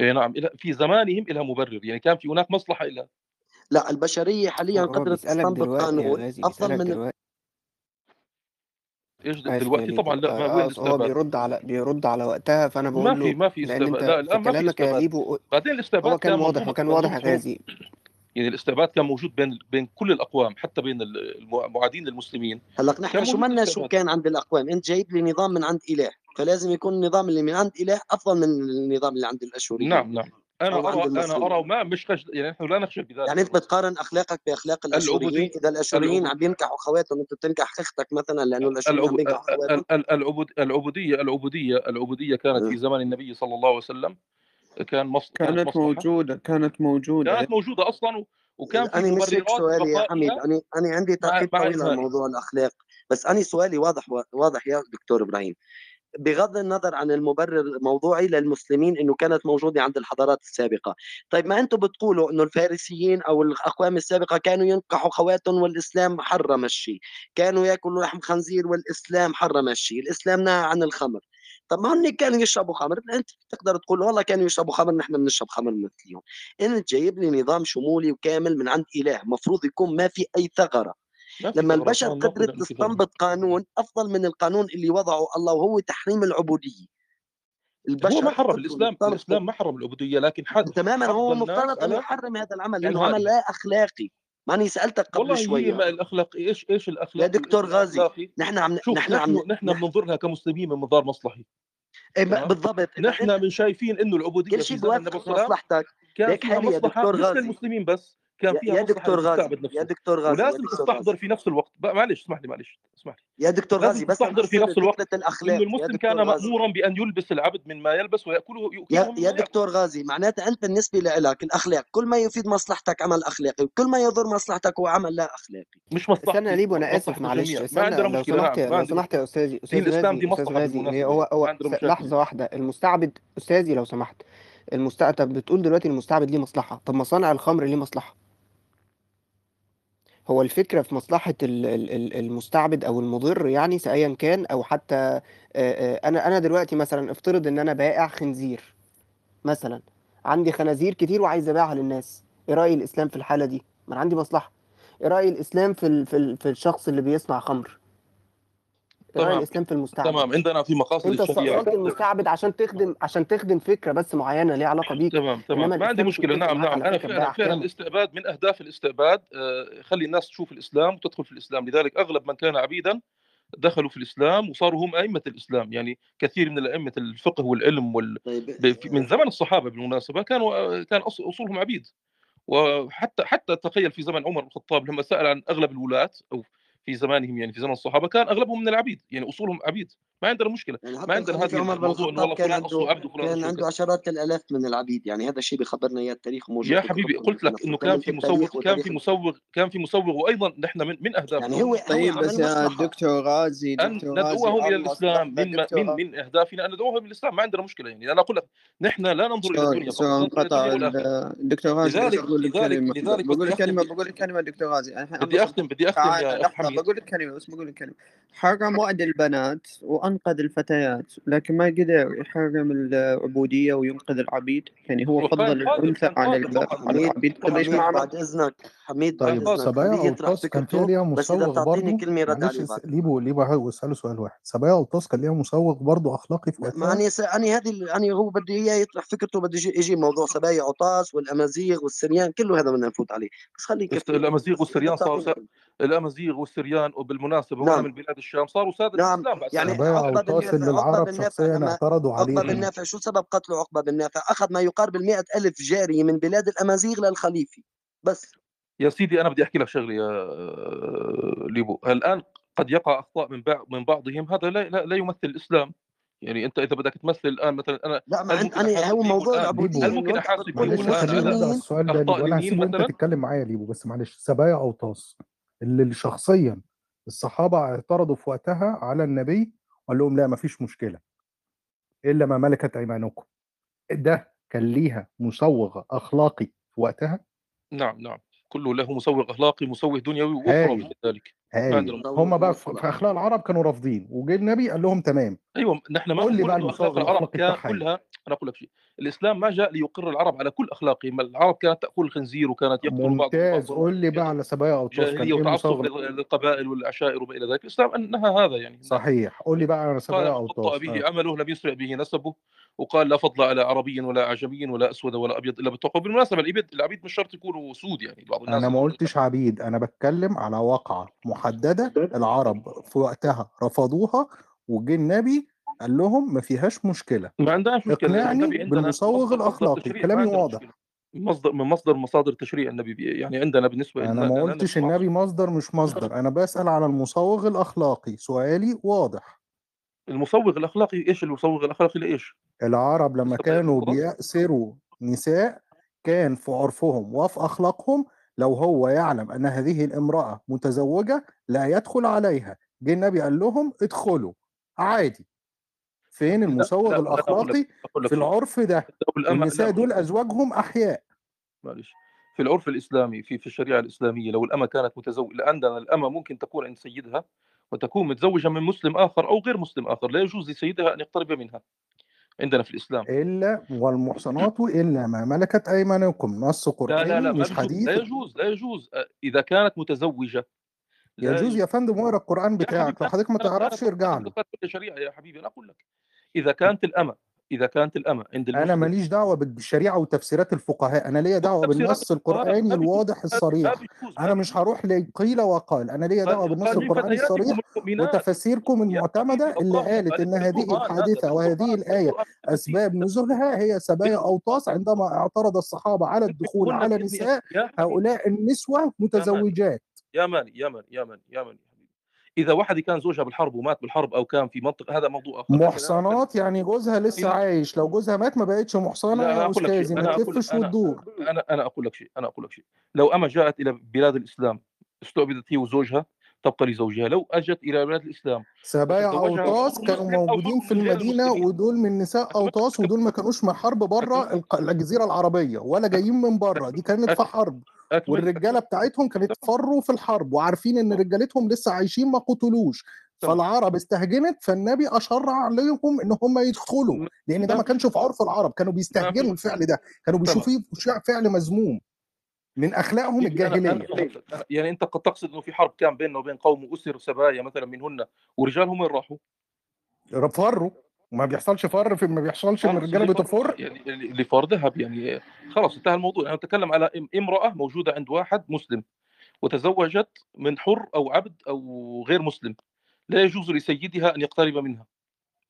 اي نعم في زمانهم لها مبرر. يعني كان في هناك مصلحة لها لا البشرية حاليا قدرت تستنبط قانون أفضل من إيش آسف يا دلوقتي طبعا لا ما آه، وين آه، هو؟ بيرد على بيرد على وقتها فأنا ما بقول في له ما في لا في الان ما في كلامك يا استعباد ليبو بعدين الاستعباد هو كان واضح وكان واضح يا غازي. يعني الاستعباد كان موجود بين بين كل الأقوام حتى بين المعادين للمسلمين هلأ نحن شو منا شو كان عند الأقوام؟ إنت جايب لي نظام من عند إله فلازم يكون النظام اللي من عند إله أفضل من النظام اللي عند الاشوريين نعم نعم. أنا ارى أنا أرى وما مش خش... يعني نحن لا نخشى بذلك. يعني أنت بتقارن أخلاقك بأخلاق الأشوريين؟ إذا الأشوريين العبود عم بينكحوا خواتهم أنت بتنكح أختك مثلا لأنه الأشوريين عم العبو... بينكحوا خواتهم ال- ال- العبود... العبوديه العبوديه العبوديه كانت في زمن النبي صلى الله عليه وسلم. كان مص... كانت كانت مصلحة؟ موجودة كانت موجودة. كانت موجودة أصلا و... وكان في أنا مش هيك مبررات سؤالي يا حميد أنا أنا عندي تعقيب طويل موضوع الأخلاق بس أنا سؤالي واضح واضح يا دكتور إبراهيم. بغض النظر عن المبرر الموضوعي للمسلمين إنه كانت موجودة عند الحضارات السابقة، طيب ما أنتم بتقولوا إنه الفارسيين أو الأقوام السابقة كانوا ينكحوا خواتهم والإسلام حرم الشيء، كانوا يأكلوا لحم خنزير والإسلام حرم الشيء، الإسلام نهى عن الخمر، طب ما هن كانوا يشربوا خمر، أنت بتقدر تقول والله كانوا يشربوا خمر نحن بنشرب خمر مثلهم، انت جايب لي نظام شمولي وكامل من عند إله، مفروض يكون ما في أي ثغرة، لما البشر قدرت تستنبط قانون أفضل من القانون اللي وضعه الله وهو تحريم العبودية. هو البشر ما حرم الإسلام الإسلام ما حرم العبودية لكن حد تماما هو مفترض انه يحرم هذا العمل لأنه عمل لا أخلاقي. ماني سألتك قبل والله هي شوية. ما الأخلاق إيش إيش يا الاخلاق دكتور والإيش غازي نحن عم شوف نحن عم نحن نحن نح... بننظر لها كمسلمين من منظار مصلحي. إيه بالضبط. نحن من شايفين إنه العبودية كل شيء وسلم مصلحتك فيها حالي يا دكتور مش غازي. للمسلمين بس. كان يا, فيها يا دكتور غازي يا دكتور غازي يا ولازم دكتور تستحضر في نفس الوقت. معلش اسمح لي معلش اسمح لي. يا دكتور لازم غازي بس تستحضر في نفس الوقت انه الأخلاق. يا المسلم دكتور كان مأمورا بأن يلبس العبد مما يلبس ويأكله يا يا دكتور غازي معناتها أنت بالنسبة لك الأخلاق كل ما يفيد مصلحتك عمل أخلاقي وكل ما يضر مصلحتك هو عمل لا أخلاقي. مش استنى يا مصلحتي ليبو أنا آسف معلش ما استنى لو سمحت ما لو سمحت يا استاذي أستاذ الإسلام دي غازي أستاذ مصلحة غازي هو ما هو لحظة واحدة المستعبد أستاذي لو سمحت المستعبد طب بتقول دلوقتي المستعبد ليه مصلحة؟ طب مصانع الخمر ليه مصلحة؟ هو الفكرة في مصلحة ال- ال- ال- المستعبد أو المضر يعني أيا كان أو حتى أنا أنا دلوقتي مثلا افترض إن أنا بائع خنزير مثلا عندي خنازير كتير وعايز أبيعها للناس إيه رأي الإسلام في الحالة دي؟ ما أنا عندي مصلحة إيه رأي الإسلام في في الشخص اللي بيصنع خمر؟ تمام. الإسلام في المستعبد؟ تمام. عندنا في مقاصد الشريعه استأصلت المستعبد عشان تخدم عشان تخدم فكرة بس معينة ليها علاقة بيك. تمام تمام. ما عندي مشكلة. نعم نعم. أنا فعلا فعلا الاستعباد من أهداف الاستعباد آه، خلي الناس تشوف الإسلام وتدخل في الإسلام. لذلك أغلب من كان عبيدا دخلوا في الإسلام وصاروا هم أئمة الإسلام. يعني كثير من الأئمة الفقه والعلم وال... طيب من زمن الصحابة بالمناسبة كانوا كان أص- أصولهم عبيد. وحتى حتى تخيل في زمن عمر بن الخطاب لما سأل عن أغلب الولاة أو في زمانهم يعني في زمن الصحابة كان أغلبهم من العبيد يعني أصولهم عبيد. ما عندنا مشكلة يعني ما عندنا بن الموضوع إنه والله كان فلان اصله عنده عبد وفلان كان عنده عشرات الآلاف من العبيد يعني هذا الشيء بخبرنا إياه التاريخ وموجود يا حبيبي قلت لك إنه كان في مسوغ كان في مسوغ كان في مسوغ وأيضا نحن من من اهدافنا يعني هو طيب بس يا دكتور غازي أن ندعوهم إلى الإسلام من من من أهدافنا أن ندعوهم إلى الإسلام ما عندنا مشكلة يعني. أنا أقول لك نحن لا ننظر إلى الدنيا فقط انقطع دكتور غازي لذلك بقول لك لذلك بقول أختم. بقول لك كلمة دكتور غازي. بدي أختم بدي أختم يا بقول لك كلمة بس بقول لك كلمة. حرم وعد البنات وأنقذ الفتيات لكن ما قدر يحرم العبودية وينقذ العبيد. يعني هو فضل كان على العبيد إيش حميد. معنى بعد إذنك. حميد طيب إذنك. سبايا وطاس كان فيها فكرته ليها مسوغ برضه كلمة رد عليه ليبو ليبو اسأله سؤال واحد. سبايا وطاس كان ليها مسوغ برضه أخلاقي في ما س... اني هذه اني هو بده إياه يطرح فكرته بده يجي, موضوع سبايا عطاس والأمازيغ والسريان كله هذا بدنا نفوت عليه. بس يكفي الأمازيغ والسريان صاروا. كلمة. الأمازيغ والسريان وبالمناسبة وأنا نعم. من بلاد الشام صاروا سادة نعم. الإسلام بعد يعني اللي بن نافع عقبة العرب بن نافع اعترضوا عقبة عليه. بن نافع شو سبب قتله عقبة بن نافع أخذ ما يقارب المئة ألف جارية من بلاد الأمازيغ للخليفة. بس. يا سيدي أنا بدي أحكي لك شغلة يا آه، ليبو. الآن قد يقع أخطاء من بعض من بعضهم. هذا لا لا, لا يمثل الإسلام. يعني أنت إذا بدك تمثل الآن مثلا أنا لا ما أنا احاسب هو موضوع الآن العبودية. هل ممكن احاسب السؤال ده أنا هسيبه أنت تتكلم معايا يا ليبو بس معلش. سبايا أو طاس؟ اللي شخصيا الصحابة اعترضوا في وقتها على النبي وقال لهم لا مفيش مشكلة إلا ما ملكت أيمانكم. ده كان ليها مسوغ أخلاقي في وقتها؟ نعم نعم. كله له مسوغ أخلاقي مسوغ دنيوي واخروي كذلك هم بقى في في أخلاق العرب كانوا رافضين وجه النبي قال لهم تمام. أيوه نحن ما قول لي بقى أخلاق العرب كلها أنا أقول لك شيء الإسلام ما جاء ليقر العرب على كل أخلاقهم العرب كانت تأكل الخنزير وكانت يقتل بعضهم ممتاز. قول لي بقى على سبايا كان جاهلية إيه وتعصب للقبائل والعشائر وما إلى ذلك. الإسلام أنهى هذا يعني. صحيح. قول لي بقى على سبايا من بطأ اوطاس به آه. عمله لم يسرع به نسبه وقال لا فضل على عربي ولا أعجمي ولا أسود ولا أبيض إلا بالتقوى بالمناسبة العبيد العبيد مش شرط يكونوا سود يعني بعض الناس أنا ما قلتش عبيد أنا بتكلم على واقعة. محددة العرب في وقتها رفضوها وجه النبي قال لهم ما فيهاش مشكلة. ما عندناش مشكلة اقنعني بالمسوغ مصدر مصدر الأخلاقي كلامي واضح. مشكلة. مصدر من مصدر مصادر تشريع النبي بي- يعني عندنا بالنسبة أنا ما قلتش نبي النبي مصدر مش مصدر أنا بسأل على المسوغ الأخلاقي سؤالي واضح. المسوغ الأخلاقي إيش؟ المسوغ الأخلاقي لإيش؟ العرب لما كانوا بيأسروا نساء كان في عرفهم وفي أخلاقهم لو هو يعلم أن هذه الامرأة متزوجة لا يدخل عليها. جه النبي قال لهم ادخلوا. عادي. فين المسوغ أقول في العرف ده. أقول دول لك أزواجهم أحياء. معلش. في العرف الإسلامي في في الشريعة الإسلامية لو الأمة كانت متزوجة عندنا الأمة ممكن تكون عند سيدها وتكون متزوجة من مسلم آخر أو غير مسلم آخر. لا يجوز لسيدها أن يقترب منها. عندنا في الإسلام. إلا والمحصنات إلا ما ملكت أيمانكم. نص لا لا لا ما مش حديث. لا يجوز لا يجوز. إذا كانت متزوجة. لا يجوز يا فندم اقرأ حبيبي بتاعك. لو لا حضرتك ما لا لا تعرفش ارجع له. لا لا شريعة يا حبيبي أنا أقول لك. إذا كانت الأمة إذا كانت الأمة عند أنا ماليش دعوة بالشريعة وتفسيرات الفقهاء. أنا ليا دعوة بالنص القرآني الواضح الصريح. أنا مش هروح لقيل وقال. أنا ليا دعوة قال بالنص القرآني الصريح وتفاسيركم المعتمدة اللي قالت ان هذه الحادثه وهذه الآية أسباب نزولها هي سبايا أوطاس عندما اعترض الصحابة على الدخول على نساء هؤلاء النسوة متزوجات. يا ماني يا ماني يا ماني يا ماني إذا واحد كان زوجها بالحرب ومات بالحرب أو كان في منطقة هذا موضوع آخر. محصنات يعني جوزها لسه إذا عايش. لو جوزها مات ما بقتش محصنة يا أستاذي ما تلفش وتدور. أنا أنا أقول لك شيء أنا أقول لك شيء. لو أما جاءت إلى بلاد الإسلام استعبدت هي وزوجها تبقى لزوجها. لو أجت إلى بلاد الإسلام سبايا أوطاس كانوا موجودين في المدينة ودول من نساء أوطاس ودول ما كانوش من حرب بره الجزيرة العربية ولا جايين من بره. دي كانت في حرب. أكمل والرجالة بتاعتهم كانت فروا في الحرب وعارفين إن رجالتهم لسه عايشين ما قتلوش. فالعرب استهجنت فالنبي أشر عليهم إن هم يدخلوا. لأن ده ما كانش في عرف العرب كانوا بيستهجنوا الفعل ده. كانوا شع- فعل مذموم. من أخلاقهم الجاهلية. يعني أنت قد تقصد إنه في حرب كان بيننا وبين قوم واسر سبايا مثلا منهن ورجالهم وين راحوا؟ فروا. وما بيحصلش فر في ما بيحصلش ان خلص الرجاله بتفر. يعني اللي فار ذهب يعني. خلاص انتهى الموضوع. أنا أتكلم على إم- امرأة موجودة عند واحد مسلم وتزوجت من حر أو عبد أو غير مسلم. لا يجوز لسيدها أن يقترب منها.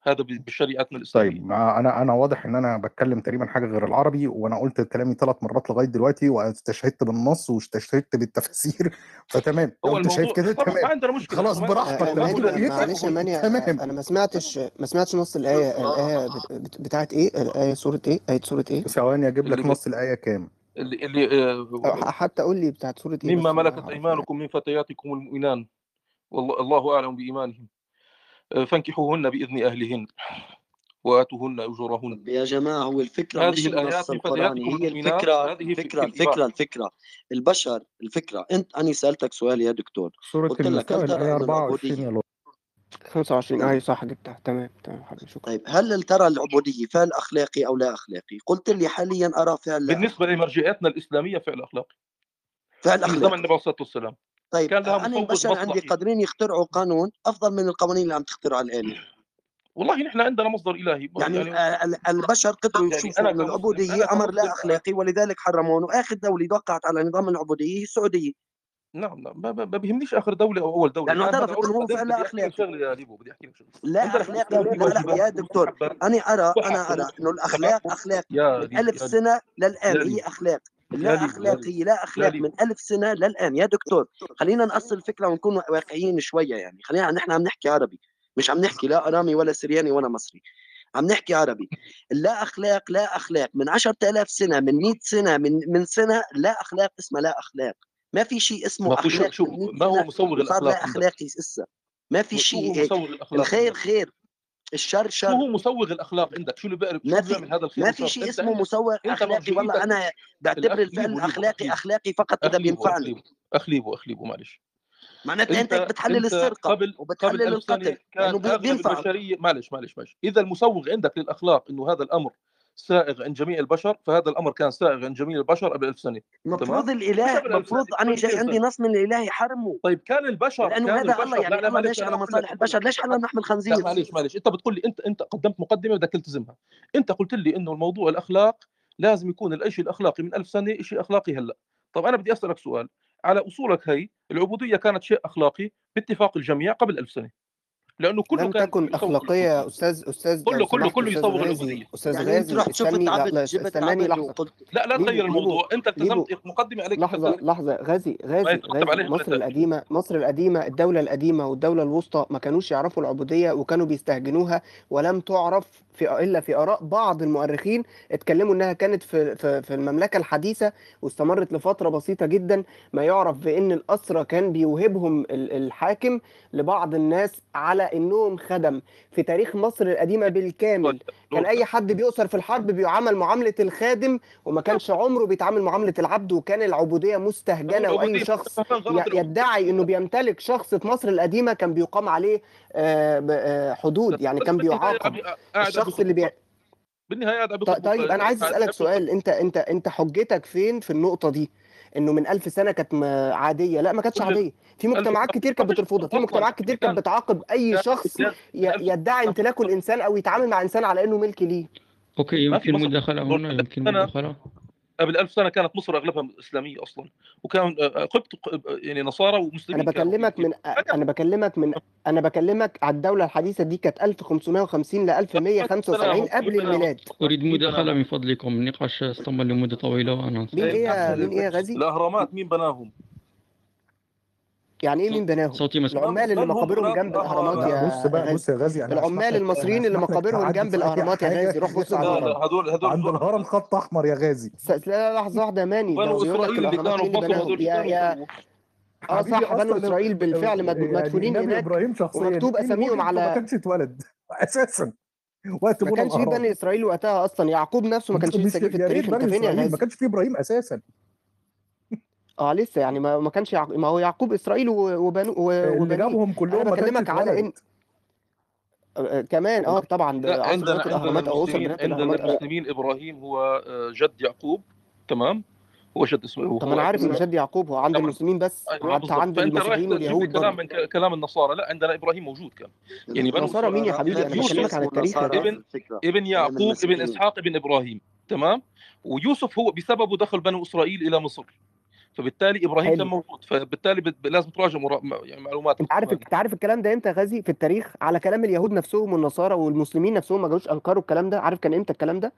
هذا بشريعتنا الإسلامية. طيب أنا أنا واضح إن أنا بتكلم تقريبا حاجة غير العربي وأنا قلت كلامي ثلاث مرات لغاية دلوقتي واستشهدت بالنص واستشهدت بالتفاسير فتمام. لو هو أنت شايف كده خلاص ما تمام عندنا مشكلة. خلاص براحتك. يبقى معلش يا ماني تمام. أنا ما سمعتش ما سمعتش نص الآية الآية بت- بت- بتاعت إيه؟ الآية سورة إيه؟ آية سورة إيه؟ ثواني أجيب لك نص الآية كام؟ اللي, اللي آه، حتى قول لي بتاعت سورة إيه مما ملكت أيمانكم من فتياتكم المؤمنان. والله الله أعلم بإيمانهم. فانكحوهن بإذن أهلهن وآتوهن أجورهن. طب يا جماعة هو الفكرة مش هذه الآيات النص من القرآني فتياتكم هي الفكرة هذه الإباحة الفكرة الفكرة البشر الفكرة. أنت أنا سألتك سؤال يا دكتور. سورة قلت لك هل ترى الآية أن 24 العبودية. يا لو 25 اي صح جبتها. تمام تمام حبيبي شكرا. طيب هل ترى العبودية فعل أخلاقي أو لا أخلاقي؟ قلت لي حاليا أرى فعل بالنسبة لمرجعيتنا الإسلامية فعل أخلاقي. فعل في زمن النبي عليه الصلاة والسلام. طيب كان مسوغ البشر عندي قادرين يخترعوا قانون أفضل من القوانين اللي عم تخترعها الآلهة والله نحن عندنا مصدر إلهي. يعني يعني ال- البشر قدروا يعني يشوفوا أنا كمسلم العبودية أنا أمر لا اخلاقي ولذلك حرموه وآخر دولة وقعت على نظام العبودية هي السعودية. نعم نعم. ما بيهمنيش آخر دولة أو أول دولة. لأنه اعترفت هذا انه هو بعدين فعل بدي لا أحكي لك اخلاقي بدي أحكي لك لا أخلاقي لا لا يا دكتور أنا أرى أنا أرى إنه الأخلاق أخلاق. من ليبو ألف يا ليبو سنة للآن هي أخلاق. ليبو اخلاقيه لا أخلاق من ألف سنة للآن. يا دكتور خلينا نأصل الفكرة ونكون واقعيين شوية يعني. خلينا نحن عم نحكي عربي. مش عم نحكي لا أرامي ولا سرياني ولا مصري. عم نحكي عربي. لا أخلاق لا أخلاق. من 10000 سنة من 100 سنة من من سنة لا أخلاق اسمها لا أخلاق. ما في شيء اسمه ما هو شو أخلاق شو من 100 ما هو لا الأخلاق عندك. أخلاقي هسه ما في شيء هيك. الخير خير. الشرشر هو مسوغ الأخلاق عندك؟ شو اللي بيعرف ما في هذا الخير ما في شيء اسمه مسوغ أخلاقي والله أنا بعتبر الفعل أخلاقي أخلاقي فقط اذا بينفعني أخليبه. أخليبه معلش. معناتها أنت, أنت بتحلل السرقة قبل وبتحلل قبل القتل لأنه بينفع البشريه معلش معلش معلش. إذا المسوغ عندك للأخلاق إنه هذا الأمر سائغ عند جميع البشر فهذا الأمر كان سائغ عند جميع البشر قبل 1000 سنة. المفروض الإله المفروض أنا جاي عندي نص من الإله يحرمه. طيب كان البشر لأنه كان هذا البشر. الله يعني لا ليش على مصالح البشر؟ ليش حنا نحمل خنزير؟ لا معلش معلش أنت بتقول لي أنت أنت قدمت مقدمة بدك تلتزمها أنت قلت لي إنه الموضوع الأخلاق لازم يكون الشيء الأخلاقي من 1000 سنة شيء أخلاقي هلأ. طب أنا بدي أسألك سؤال. على أصولك هي العبودية كانت شيء أخلاقي باتفاق الجميع قبل 1000 سنة. لأنه كله لم تكن أخلاقية يا أستاذ أستاذ كله يعني كله كله يصوغ الاغنيه أستاذ غازي. رحت شفت لا استناني لحظة. لا لا تغير الموضوع. أنت التزمت مقدمه عليك لحظة لحظة. غازي غازي, غازي. مصر القديمة مصر القديمة الدولة القديمة والدولة الوسطى ما كانوش يعرفوا العبودية وكانوا بيستهجنوها ولم تعرف في إلا في آراء بعض المؤرخين اتكلموا إنها كانت في في, في المملكة الحديثة واستمرت لفترة بسيطة جدا. ما يعرف بإن الأسرى كان بيوهبهم الحاكم لبعض الناس على إنهم خدم. في تاريخ مصر القديمة بالكامل كان أي حد بيؤسر في الحرب بيعامل معاملة الخادم وما كانش عمره بيتعامل معاملة العبد وكان العبودية مستهجنة. واي شخص يدعي إنه بيمتلك شخص في مصر القديمة كان بيقام عليه آه، آه، حدود يعني كان بيعاقب. الشخص اللي بيع بالنهاية طيب, طيب أنا عايز أسألك سؤال. أنت أنت أنت حجتك فين في النقطة دي؟ إنه من ألف سنة كانت عادية؟ لا ما كانتش عادية. في مجتمعات كتير كانت بترفضها. في مجتمعات كتير كانت بتعاقب أي شخص يدعي امتلاكه الإنسان أو يتعامل مع انسان على إنه ملك ليه. أوكي يمكن مداخلة هنا يمكن مداخلة. قبل ألف سنة كانت مصر أغلبها إسلامية أصلا. وكان آه، آه، قبط آه، يعني نصارى ومسلمين أنا بكلمك من أنا بكلمك من أنا بكلمك على الدولة الحديثة دي كانت 1550 ل 1175 قبل الميلاد. أريد مداخله من فضلكم. نقاش استمر لمدة طويلة. وأنا مين إيه مين إيه غزي الأهرامات مين بناهم؟ يعني إيه مين بناهم؟ صوتي مسموع العمال اللي مقابرهم جنب الأهرامات يا بص بقى بص يا غازي يعني العمال المصريين اللي مقابرهم جنب الأهرامات يا غازي روح بص على الهرم هدول هدول عند الهرم خط أحمر يا غازي. لا لحظة واحدة ماني. يا يا آه صح بنو إسرائيل بالفعل مدفونين يعني هناك إبراهيم شخصيا ومكتوب إيه أساميهم على ما كانش اتولد. أساسا. وقت ما كانش في بني إسرائيل وقتها أصلا. يعقوب نفسه ما كانش لسه في التاريخ انت فين يا ما كانش في إبراهيم أساسا. آه لسه يعني ما ما كانش يعق... ما هو يعقوب إسرائيل وبنو و- آه، اللي جابهم كلهم أنا ما بكلمك على ان آه، كمان آه طبعا عندنا عند عند الأهرامات أو اسر المسلمين عند آه. المسلمين إبراهيم هو جد يعقوب تمام؟ هو جد اسمه طب أنا عارف إن جد يعقوب هو عند المسلمين بس أيوه حتى عند المسلمين واليهود كلام من كلام النصارى. لا عندنا إبراهيم موجود كان. يعني بنو مين يا حبيبي؟ أنا بكلمك على التاريخ ابن ابن يعقوب ابن إسحاق ابن إبراهيم تمام؟ ويوسف هو بسببه دخل بنو إسرائيل إلى مصر. فبالتالي إبراهيم كان موجود. فبالتالي لازم تراجع مرا... يعني معلومات أنت عارف انت عارف الكلام ده إمتى يا غازي؟ في التاريخ على كلام اليهود نفسهم والنصارى والمسلمين نفسهم ما جالوش أنكروا الكلام ده؟ عارف كان إمتى الكلام ده؟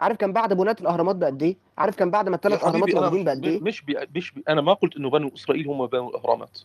عارف كان بعد بناة الأهرامات بقد إيه؟ عارف كان بعد ما الثلاث أهرامات موجودين بقد إيه؟ مش بي... مش بي... أنا ما قلت إنه بنو إسرائيل هم بنوا الأهرامات.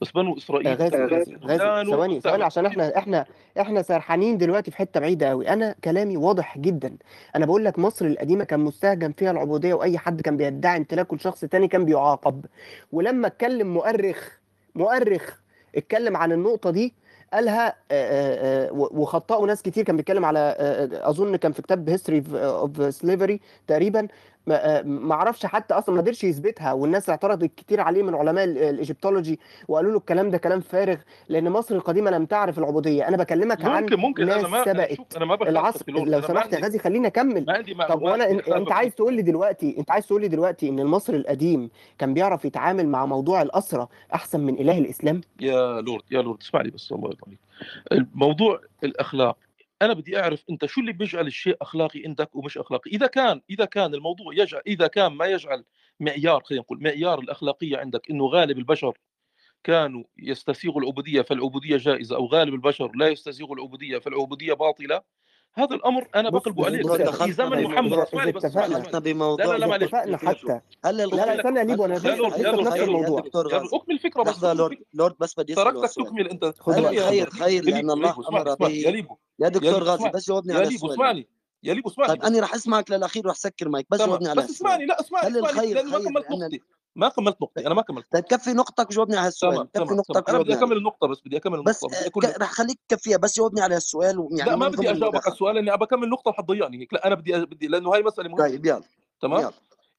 بس بنو إسرائيل غازي غازي غازي ثواني ثواني عشان إحنا إحنا إحنا سرحانين دلوقتي في حتة بعيدة قوي أنا كلامي واضح جدا. أنا بقول لك مصر القديمة كان مستهجن فيها العبودية وأي حد كان بيدعي امتلاكه لشخص تاني كان بيعاقب. ولما اتكلم مؤرخ مؤرخ اتكلم عن النقطة دي قالها آه، آه، آه، وخطأوا ناس كتير. كان بيتكلم على أظن كان في كتاب history of slavery تقريبا. آه، ما أعرفش حتى أصلا ما قدرش يثبتها والناس اعترضت كتير عليه من علماء ال Egyptology وقالوا له الكلام ده كلام فارغ لأن مصر القديمة لم تعرف العبودية. أنا بكلمك ممكن عن ممكن ناس أنا ما سبقت أنا ما العصر. لو سمحت يا غازي خليني أكمل. طب وأنا انت, أنت عايز تقول لي دلوقتي أنت عايز تقول لي دلوقتي إن المصري القديم كان بيعرف يتعامل مع موضوع الأسرة أحسن من إله الإسلام؟ يا لورد يا لورد اسمعني بس الله يرضى عليك. موضوع الأخلاق أنا بدي أعرف أنت شو اللي بيجعل الشيء أخلاقي عندك ومش أخلاقي؟ إذا كان إذا كان الموضوع يجعل إذا كان ما يجعل معيار خلينا نقول معيار الأخلاقية عندك إنه غالب البشر كانوا يستسيغوا العبودية فالعبودية جائزة أو غالب البشر لا يستسيغوا العبودية فالعبودية باطلة هذا الأمر أنا بقلبه عليه في زمن محمد اسمعني اتفقنا بموضوع لا لا لا اتفقنا حتى هل لا لا استنى يا ليبو أنا نفس الموضوع. أكمل الفكرة بس لورد لورد بس بدي تركتك تكمل أنت. خير خير لأن الله أمر به يا دكتور غازي بس جاوبني على السؤال. اسمعني. يا ليبو اسمعني. طيب أنا راح أسمعك للأخير راح اسكر مايك بس جاوبني على السؤال بس اسمعني لا اسمعني هل الخير خير لأنه ما كملت نقطتي. ما كملت نقطتي أنا ما كملت. طيب كفي نقطتك وجاوبني على هالسؤال تمام. كفي نقطتك تمام. أنا بدي أكمل النقطة بس بدي أكمل النقطة بس آه، ك... كل... رح خليك تكفيها بس جاوبني على هالسؤال ويعني لا ما بدي أجاوبك على السؤال لأني أبى أكمل نقطة وحتضيعني هيك. لا أنا بدي بدي لأنه هاي مسألة مهمة. طيب يلا تمام؟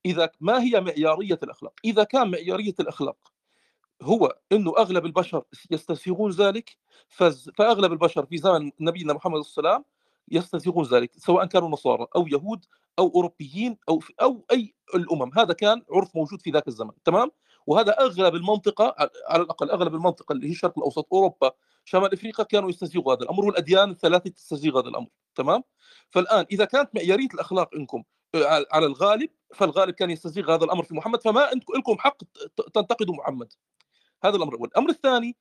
إذا ما هي معيارية الأخلاق؟ إذا كان معيارية الأخلاق هو إنه أغلب البشر يستسيغون ذلك فأغلب البشر في زمن نبينا محمد صلى الله عليه وسلم يستسيغون ذلك سواء كانوا نصارى أو يهود أو أوروبيين أو أو أي الأمم. هذا كان عرف موجود في ذاك الزمن تمام؟ وهذا أغلب المنطقة على الأقل أغلب المنطقة اللي هي الشرق الأوسط أوروبا شمال إفريقيا كانوا يستسيغوا هذا الأمر والأديان الثلاثة تستسيغ هذا الأمر تمام؟ فالآن إذا كانت معيارية الأخلاق عندكم آه، على الغالب فالغالب كان يستسيغ هذا الأمر في محمد فما أنتم لكم حق تنتقدوا محمد. هذا الأمر الأول. الأمر الثاني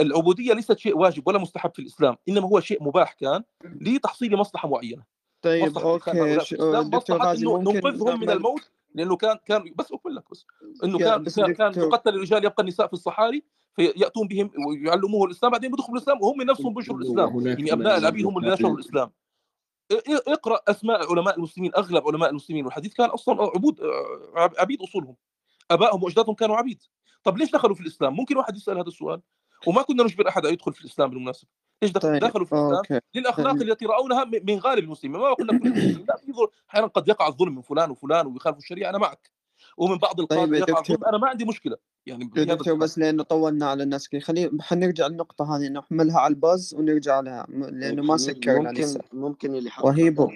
العبودية ليست شيء واجب ولا مستحب في الإسلام إنما هو شيء مباح كان لتحصيل مصلحة معينة. طيب مصلحة كان أوكي دكتور غازي ننقذهم من الموت لأنه كان كان بس اكمل لك بس إنه كان بس كان كان يقتل الرجال يبقى النساء في الصحاري فيأتون بهم ويعلموه الإسلام بعدين بيدخلوا الإسلام وهم نفسهم بينشروا الإسلام. يعني أبناء ما العبيد هم اللي نشروا الإسلام. اقرأ أسماء علماء المسلمين أغلب علماء المسلمين والحديث كان أصلا عبود عب- عبيد أصولهم. أبائهم وأجدادهم كانوا عبيد. طب ليش دخلوا في الإسلام؟ ممكن واحد يسأل هذا السؤال؟ وما كنا نجبر أحد أن يدخل في الإسلام بالمناسبة. ليش دخل- طيب دخلوا في الإسلام؟ okay. للأخلاق طيب التي رأونها من غالب المسلمين. ما قلنا كل المسلمين لا في ظلم. أحيانا قد يقع الظلم من فلان وفلان ويخالفوا الشريعة أنا معك. ومن بعض طيب القاده يا يقع دكتور. الظلم. أنا ما عندي مشكلة. يعني دكتور بس لأنه طولنا على الناس كثير. خلي حنرجع للنقطة هذه نحملها على ال pause ونرجع لها لأنه طيب ما سكرنا ممكن لسه. ممكن اللي وهيبو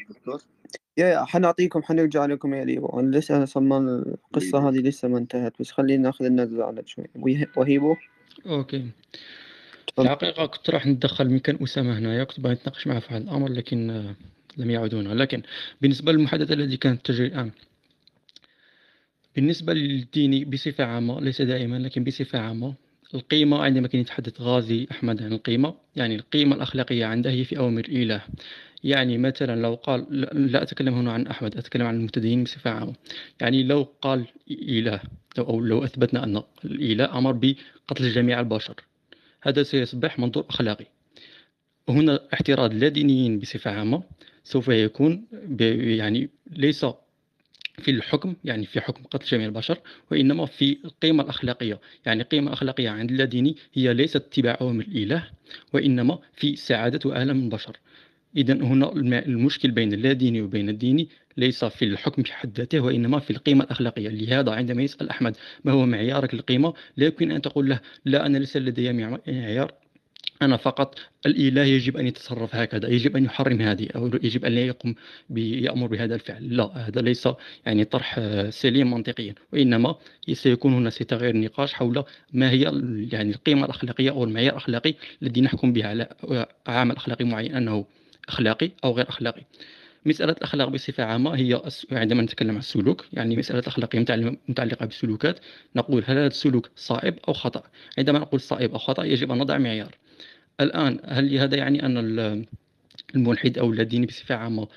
يا يا حنعطيكم حنرجع لكم يا ليبو. أنا لسه أنا صمم القصة هذه لسه ما انتهت بس خلينا ناخذ النزعة على شوي. ويه- وهيبو؟ أوكي. الحقيقة كنت راح نتدخل من كان أسامة هنايا كنت باغي نتناقش معه في هذا الأمر لكن آه، لم يعودون لكن بالنسبة للمحادثة التي كانت تجري الآن بالنسبة للدين بصفة عامة ليس دائما لكن بصفة عامة القيمة عندما كان يتحدث غازي أحمد عن القيمة يعني القيمة الأخلاقية عنده هي في أوامر الإله يعني مثلا لو قال لا أتكلم هنا عن أحمد أتكلم عن المتدينين بصفة عامة. يعني لو قال إله أو لو أثبتنا أن الإله أمر بقتل جميع البشر هذا سيصبح منظور أخلاقي. وهنا احتراز لا دينيين بصفة عامة سوف يكون يعني ليس في الحكم يعني في حكم قتل جميع البشر وإنما في القيمة الأخلاقية. يعني القيمة الأخلاقية عند اللاديني هي ليست اتباع أوامر الإله وإنما في سعادة وألم البشر. إذا هنا الم- المشكل بين اللاديني وبين الديني ليس في الحكم بحد ذاته وإنما في القيمة الأخلاقية. لهذا عندما يسأل أحمد ما هو معيارك للقيمة لا يمكن أن تقول له لا أنا ليس لدي معيار أنا فقط الإله يجب أن يتصرف هكذا يجب أن يحرم هذه أو يجب أن لا يقوم يأمر بهذا الفعل. لا هذا ليس يعني طرح سليم منطقيا وإنما سيكون هنا تغيير النقاش حول ما هي يعني القيمة الأخلاقية أو المعيار الأخلاقي الذي نحكم به على عامل أخلاقي معين أنه أخلاقي أو غير أخلاقي. مسألة الأخلاق بصفة عامة هي عندما نتكلم عن السلوك يعني مسألة الأخلاقية متعلمة- متعلقة بالسلوكات نقول هل هذا السلوك صائب أو خطأ؟ عندما نقول صائب أو خطأ يجب أن نضع معيار. الآن هل هذا يعني ال- الملحد أو الديني بصفة عامة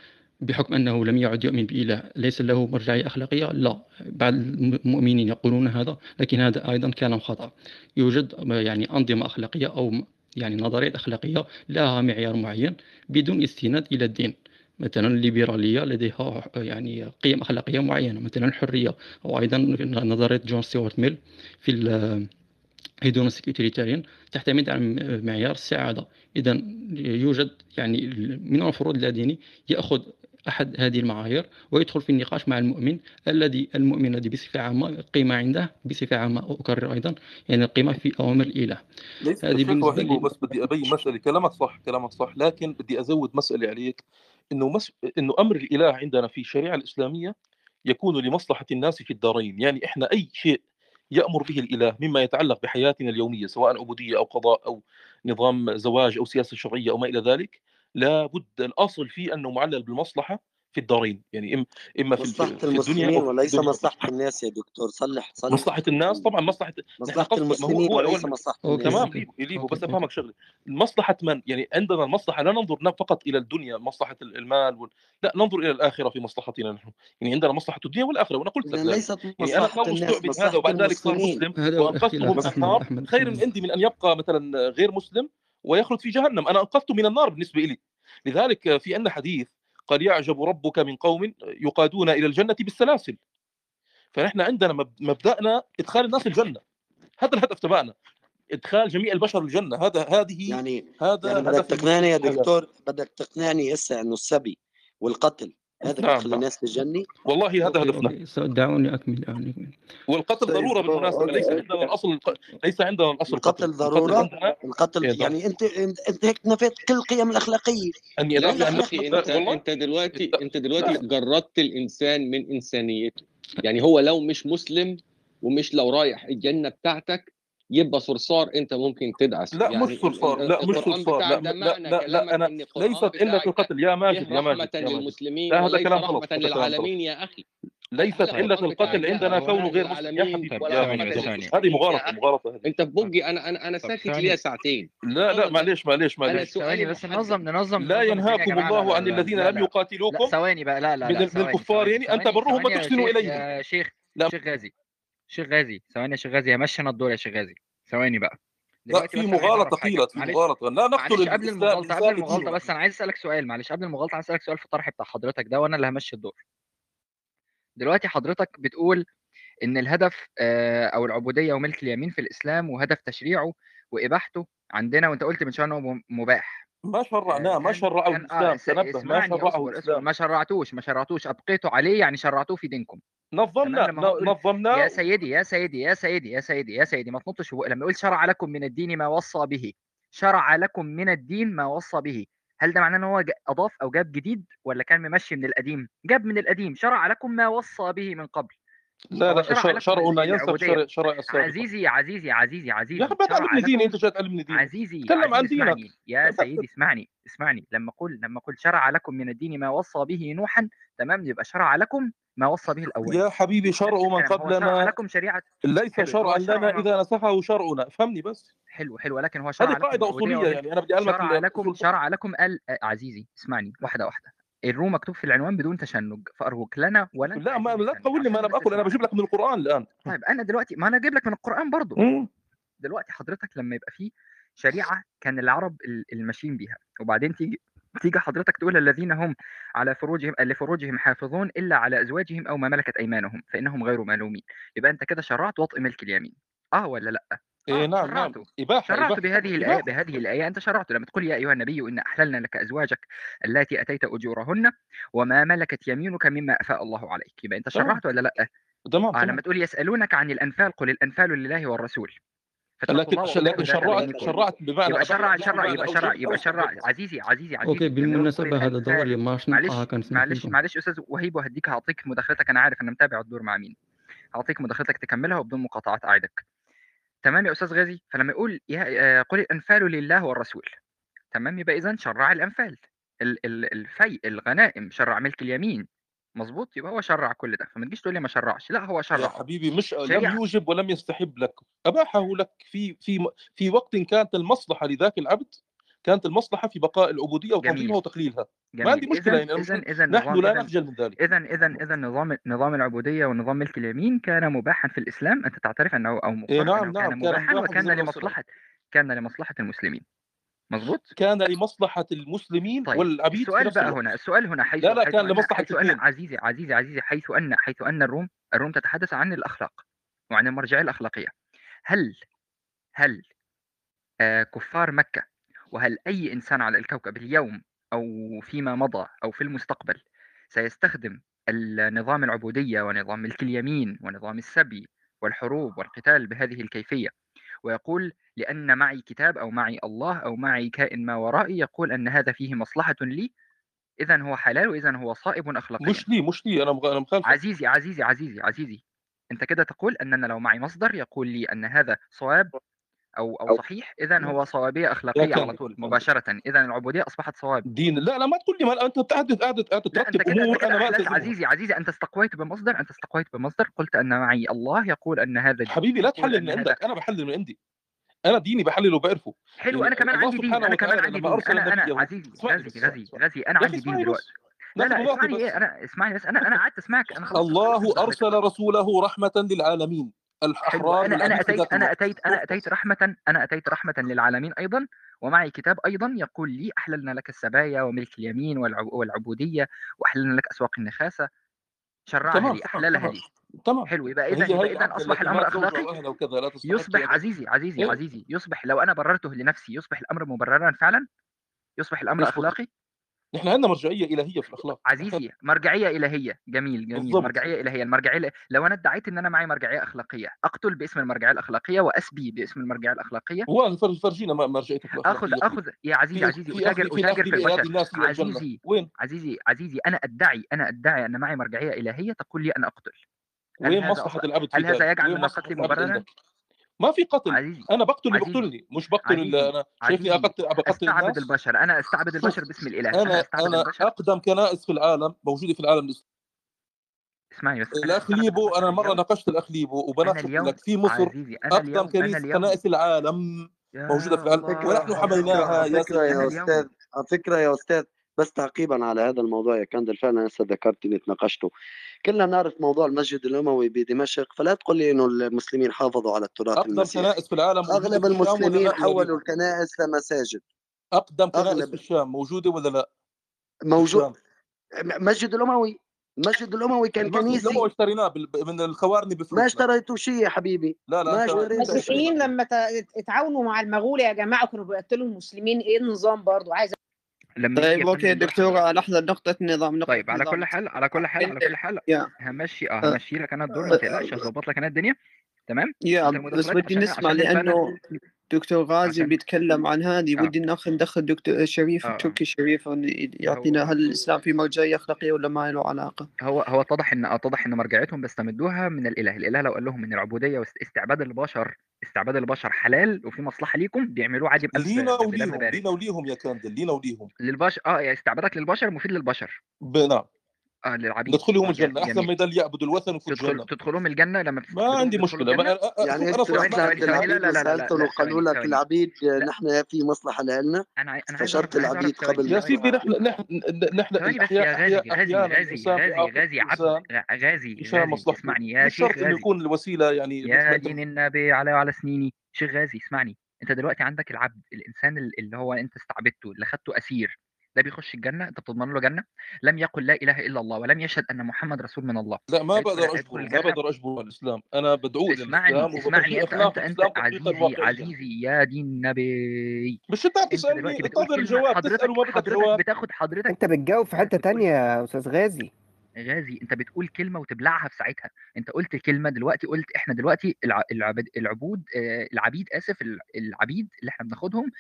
بحكم أنه لم يعد يؤمن بإله ليس له مرجعية أخلاقية؟ لا. بعض المؤمنين يقولون هذا لكن هذا أيضا كلام خطأ. يوجد يعني أنظمة أخلاقية أو يعني نظريات أخلاقية لها معيار معين بدون استناد إلى الدين. مثلا الليبرالية لديها يعني قيم أخلاقية معينة مثلا الحرية أو أيضا نظرية جون ستيوارت ميل في hedonistic utilitarian تعتمد على معيار السعادة إذا يوجد يعني من المفروض اللاديني يأخذ أحد هذه المعايير ويدخل في النقاش مع المؤمن الذي المؤمن الذي بصفة عامة القيمة عنده بصفة عامة أكرر أيضا يعني القيمة في أوامر الإله. ليس هذه بالنسبة لي بس بدي أبين مسألة كلامك صح كلامك صح لكن بدي أزود مسألة عليك إنه مس... إنه أمر الإله عندنا في الشريعة الإسلامية يكون لمصلحة الناس في الدارين يعني إحنا أي شيء يأمر به الإله مما يتعلق بحياتنا اليومية سواء عبوديه أو قضاء أو نظام زواج أو سياسة شرعية أو ما إلى ذلك لابد الأصل فيه أنه معلل بالمصلحة في الدارين يعني إم... إما في مصلحة في الدنيا المسلمين وليس الدنيا مصلحة الناس يا دكتور صلح صلح. مصلحة الناس طبعا ما هو المسلمين هو وليس أوكي الناس. تمام ليبو ليبو بس أفهمك شغلة مصلحة من يعني عندنا المصلحة لا ننظر فقط إلى الدنيا مصلحة المال وال... لا ننظر إلى الآخرة في مصلحتنا نحن يعني عندنا مصلحة الدنيا والآخرة وأنا قلت لك ليست يعني أنا الناس مستعبد هذا وبعد ذلك صار مسلم وأنقذته من النار خير أحمد. عندي من أن يبقى مثلا غير مسلم ويخلد في جهنم. أنا أنقذته من النار بالنسبة لي لذلك في عندنا حديث قال يعجب ربك من قوم يقادون إلى الجنة بالسلاسل. فنحن عندنا مب- مبدأنا إدخال الناس الجنة. هذا الهدف تبعنا إدخال جميع البشر الجنة. هذا هذه يعني هذا يعني بدك تقنعني يا دكتور؟ بدك تقنعني هسه إنه السبي والقتل هذا نعم، اللي بيخلي الناس تجني والله هذا هدفنا. دعوني أكمل أكمل. والقتل طيب، ضرورة بالمناسبة. ليس عندنا الأصل ليس عندنا الأصل القتل, القتل ضرورة القتل, إيه، القتل يعني أنت أنت هيك نفيت كل القيم الأخلاقية. اني يعني انت, أنت دلوقتي انت دلوقتي جردت الإنسان من إنسانيته. يعني هو لو مش مسلم ومش لو رايح الجنة بتاعتك يبقى صرصار انت ممكن تدعس. لا يعني مش صرصار. لا مش صرصار. لا لا لا, لا أنا ليست إلا القتل يا ماجد يا ماجد رحمة للمسلمين هذا كلام غلط. للعالمين يا أخي. ليست علة القتل عندنا كونه غير مسلم هذه مغالطة مغالطة أنت في بوجي أنا أنا أنا ساكت ليا ساعتين. لا لا معليش معليش معليش. ثواني بس ننظم ننظم لا ينهاكم الله عن الذين لم يقاتلوكم ثواني بقى. لا لا من الكفار يعني ان تبروهم وتحسنوا إليهم. يا شيخ شيخ غازي. شيخ غازي ثواني يا شيخ غازي همشي أنا الدور يا شيخ غازي. ثواني بقى. لا في مغالطة قيلت في مغالطة. لا نقتل قبل المغالطة قبل المغالطة بس أنا عايز أسألك سؤال معلش. قبل المغالطة عايز أسألك سؤال في الطرح بتاع حضرتك ده وأنا اللي همشي الدور. دلوقتي حضرتك بتقول إن الهدف آه، أو العبودية وملك اليمين في الإسلام وهدف تشريعه وإباحته عندنا وأنت قلت من شوية انه مباح. ما شرعناه ما شرعه آه، الإسلام تنبه ما شرعه الإسلام. ما شرعتوش ما شرعتوش أبقيتوا عليه يعني شرعتوه في دينكم. نظمنا نظمنا يا سيدي يا سيدي يا سيدي يا سيدي يا سيدي ما تنطش لما يقول شرع لكم من الدين ما وصى به شرع لكم من الدين ما وصى به. هل ده معناه إن هو أضاف أو جاب جديد ولا كان ممشي من القديم؟ جاب من القديم شرع لكم ما وصى به من قبل. لا لا شرع, شرع لا ينسب شرع, شرع السابق. عزيزي عزيزي عزيزي عزيزي. يا أخي ما تعلمني ديني أنت جاي تعلمني ديني عزيزي تكلم عن دينك. يا سيدي اسمعني اسمعني. لما أقول لما أقول شرع لكم من الدين ما وصى به نوحا تمام؟ يبقى شرع لكم ما وصى به الأول. يا حبيبي شرع من قبلنا شرع لكم شريعة. ليس شرعا لنا إذا نسخه شرعنا. فهمني بس. حلو حلو. لكن هو شرع هذه قاعدة أصولية يعني. أنا بدي أعلمك شرع لكم شرع لكم آه، عزيزي اسمعني. واحدة واحدة. الرو مكتوب في العنوان بدون تشنج فارجوك لنا ولا لا ما لا تقول لي ما أنا بأكل أنا بجيب لك من القرآن الآن. طيب أنا دلوقتي ما أنا أجيب لك من القرآن برضه دلوقتي حضرتك لما يبقى في شريعة كان العرب الماشيين بيها وبعدين تيجي تيجي حضرتك تقول الذين هم على فروجهم لفروجهم حافظون إلا على أزواجهم أو ما ملكت أيمانهم فإنهم غير ملومين. يبقى أنت كده شرعت وطئ ملك اليمين. آه ولا لأ؟ آه، إيه نعم شرعت نعم إباحة شرعت إباحة بهذه الآية إباحة. بهذه الآية. أنت شرعت. لما تقول يا أيها النبي إن أحللنا لك أزواجك التي أتيت أجورهن وما ملكت يمينك مما أفاء الله عليك. يبقى أنت شرعت ولا لأ؟ تمام آه لما تقول يسألونك عن الأنفال قل الأنفال لله والرسول. لكن لكن شرعت شرعت بمعنى يبقى شرع شرع يبقى شرع يبقى شرع. عزيزي عزيزي عزيزي. أوكي بالمناسبة هذا الدور اللي ما شنقها آه، كان معلش معلش أستاذ وهيب وهديك هعطيك مداخلتك أنا عارف أنا متابع الدور مع مين. هعطيك مداخلتك تكملها وبدون مقاطعات أعدك. تمام يا أستاذ غازي؟ فلما يقول يا آه، قل الأنفال لله والرسول. تمام يبقى اذا شرع الأنفال. الفيء الغنائم شرع ملك اليمين. مظبوط يبقى هو شرع كل ده. فما تجيش تقول لي ما شرعش. لا هو يا حبيبي مش لم يوجب ولم يستحب لك. أباحه لك في في في وقت كانت المصلحة لذاك العبد؟ كانت المصلحة في بقاء العبودية وتنظيمها وتقليلها. ما عندي مشكلة إذن يعني إذن إذن نحن لا نخجل من ذلك. اذا اذا اذا نظام نظام العبودية ونظام ملك اليمين كان مباحا في الإسلام أنت تعترف أنه أو إيه نعم أنه نعم كان مباحا وكان لمصلحة كان لمصلحة المسلمين. مظبوط؟ كان لمصلحة المسلمين طيب. والعبيد السؤال بقى هنا السؤال هنا حيث لا لا حيث كان لمصلحة حيث أن عزيزي عزيزي عزيزي حيث أن حيث أن الروم الروم تتحدث عن الأخلاق وعن المرجعية الأخلاقية. هل هل آه كفار مكة وهل أي إنسان على الكوكب اليوم أو فيما مضى أو في المستقبل سيستخدم النظام العبودية ونظام ملك اليمين ونظام السبي والحروب والقتال بهذه الكيفية؟ ويقول لأن معي كتاب أو معي الله أو معي كائن ما ورائي يقول أن هذا فيه مصلحة لي إذا هو حلال وإذا هو صائب أخلاقيا. مش لي مش لي أنا أنا مخالف عزيزي عزيزي عزيزي عزيزي أنت كده تقول أننا لو معي مصدر يقول لي أن هذا صواب أو أو صحيح اذا هو صوابية أخلاقية على طول مباشرة اذا العبودية أصبحت صواب. دين لا لا ما تقول لي ما أنت قاعد قاعد ترتب أمور أنا ما عزيزي عزيزي أنت استقويت بمصدر أنت استقويت بمصدر قلت أن معي الله يقول أن هذا حبيبي لا تحلل من عندك أنا بحلل من عندي. أنا ديني بحلله وبعرفه حلو يعني أنا كمان عندي دين أنا كمان عندي دين أنا أنا عزيزي غزي غزي أنا عندي دين دلوقتي. لا لا اسمعني بس. إيه أنا اسمعني بس أنا أنا قعدت أسمعك أنا خلاص الله أرسل رسوله رحمة للعالمين. الأحرار أنا أنا أتيت أنا أتيت أنا أتيت رحمة أنا أتيت رحمة للعالمين أيضا ومعي كتاب أيضا يقول لي أحللنا لك السبايا وملك اليمين والعبودية وأحللنا لك أسواق النخاسة. شرعها لي أحللها لي تمام. حلو يبقى اذا اذا أصبح الأمر أخلاقي يصبح عزيزي عزيزي إيه؟ عزيزي يصبح لو أنا بررته لنفسي يصبح الأمر مبررا فعلا؟ يصبح الأمر أخلاقي؟ نحن عندنا مرجعية إلهية في الأخلاق. عزيزي مرجعية إلهية. جميل جميل. بالضبط. مرجعية إلهية. المرجعية لو أنا ادعيت إن أنا معي مرجعية أخلاقية أقتل باسم المرجعية الأخلاقية وأسبي باسم المرجعية الأخلاقية؟ هو فرجينا مرجعيتك آخذ آخذ. يا عزيزي في عزيزي اجر في البشر. عزيزي وين؟ عزيزي عزيزي أنا أدعي أنا أدعي أن معي مرجعية إلهية تقول لي أن أقتل. وين مصلحة العبد هل هذا يجعل من قتلي مبررا؟ ما في قتل. عزيز. أنا بقتل اللي بقتلني مش بقتل اللي أنا شايفني اقتل بقتل أستعبد الناس. البشر. أنا أستعبد البشر. باسم الإله. أنا أنا, أنا البشر. أقدم كنائس في العالم موجودة في العالم الإسلامي. اسمعني بس. الأخ ليبو أنا مرة ناقشت الأخ ليبو وبناقش لك. في مصر أقدم كنيسة كنائس العالم موجودة في العالم. ونحن حميناها يا, يا أستاذ على فكرة يا أستاذ بس تعقيبا على هذا الموضوع يا كندل فعلا هسه ذكرتني تناقشته كلنا نعرف موضوع المسجد الأموي بدمشق فلا تقول لي إنه المسلمين حافظوا على التراث أقدم المسيح. كنائس في العالم أغلب المسلمين يعني حولوا الكنائس لمساجد. أقدم كنائس أغلب. في الشام موجودة ولا لا؟ موجود مسجد الأموي. المسجد الأموي كان كنيسه الأموي اشتريناه من الخوارني بفلوس ما اشتريتوش شيء يا حبيبي. لا لا ما اشتريتوش المسيحيين لما تعاونوا مع المغول يا جماعة كانوا بيقتلوا المسلمين. إيه النظام برضه؟ عايز لما طيب أوكي دكتور لحظه نقطة نظام نقطة طيب على كل حال على كل حال على كل حال همشي آه،, آه همشي لك أنا الدور ما تقلقش أه. هظبط لك أنا الدنيا. تمام؟ يا بس بدي نسمع لأنه دكتور غازي بيتكلم عن هذه آه. ودي ناخذ ندخل دكتور شريف التركي شريف يعني يعطينا هل الإسلام في مرجعيه اخلاقيه ولا ما له علاقة؟ هو هو اتضح إن اتضح إن مرجعيتهم بيستمدوها من الإله، الإله لو قال لهم إن العبودية واستعباد البشر استعباد البشر حلال وفي مصلحة ليكم بيعملوه عادي بقلب لينا وليهم لينا وليهم يا كاندل لينا وليهم. للبشر آه يعني استعبادك للبشر مفيد للبشر. نعم. آه للعبيد. ندخلهم آه، الجنة أحسن يعني ما يضل يعبد الوثن في تدخل الجنة. تدخلهم الجنة لما ما عندي مشكلة. يعني ما يعني أنت رحت عند العبيد لا وقالوا لك العبيد نحن في مصلحة لنا أنا أنا استشرت العبيد قبل يا سيدي نحن نحن طيب، غازي غازي غازي غازي غازي غازي اسمعني يا شيخ غازي إنه يكون الوسيلة يعني يا دين النبي على وعلى سنيني. شيخ غازي اسمعني. أنت دلوقتي عندك العبد الإنسان اللي هو أنت استعبدته اللي خدته أسير ده بيخش الجنة أنت بتضمن له جنة لم يقل لا إله إلا الله ولم يشهد أن محمد رسول من الله. لا ما بقدر اجبر ما بقدر اجبر الإسلام. أنا بدعو اسمعني اسمعني أنت أنت, أنت عزيزي عزيزي يا دين النبي. مش أنت بتسالني انتظر الجواب حضرتك وما بدك جواب. بتاخد حضرتك. أنت بتجاوب في حتة تانية يا أستاذ غازي. غازي أنت بتقول كلمة وتبلعها في ساعتها. أنت قلت كلمة دلوقتي قلت إحنا دلوقتي العبود آه، العبيد آسف العبيد اللي إحنا بناخدهم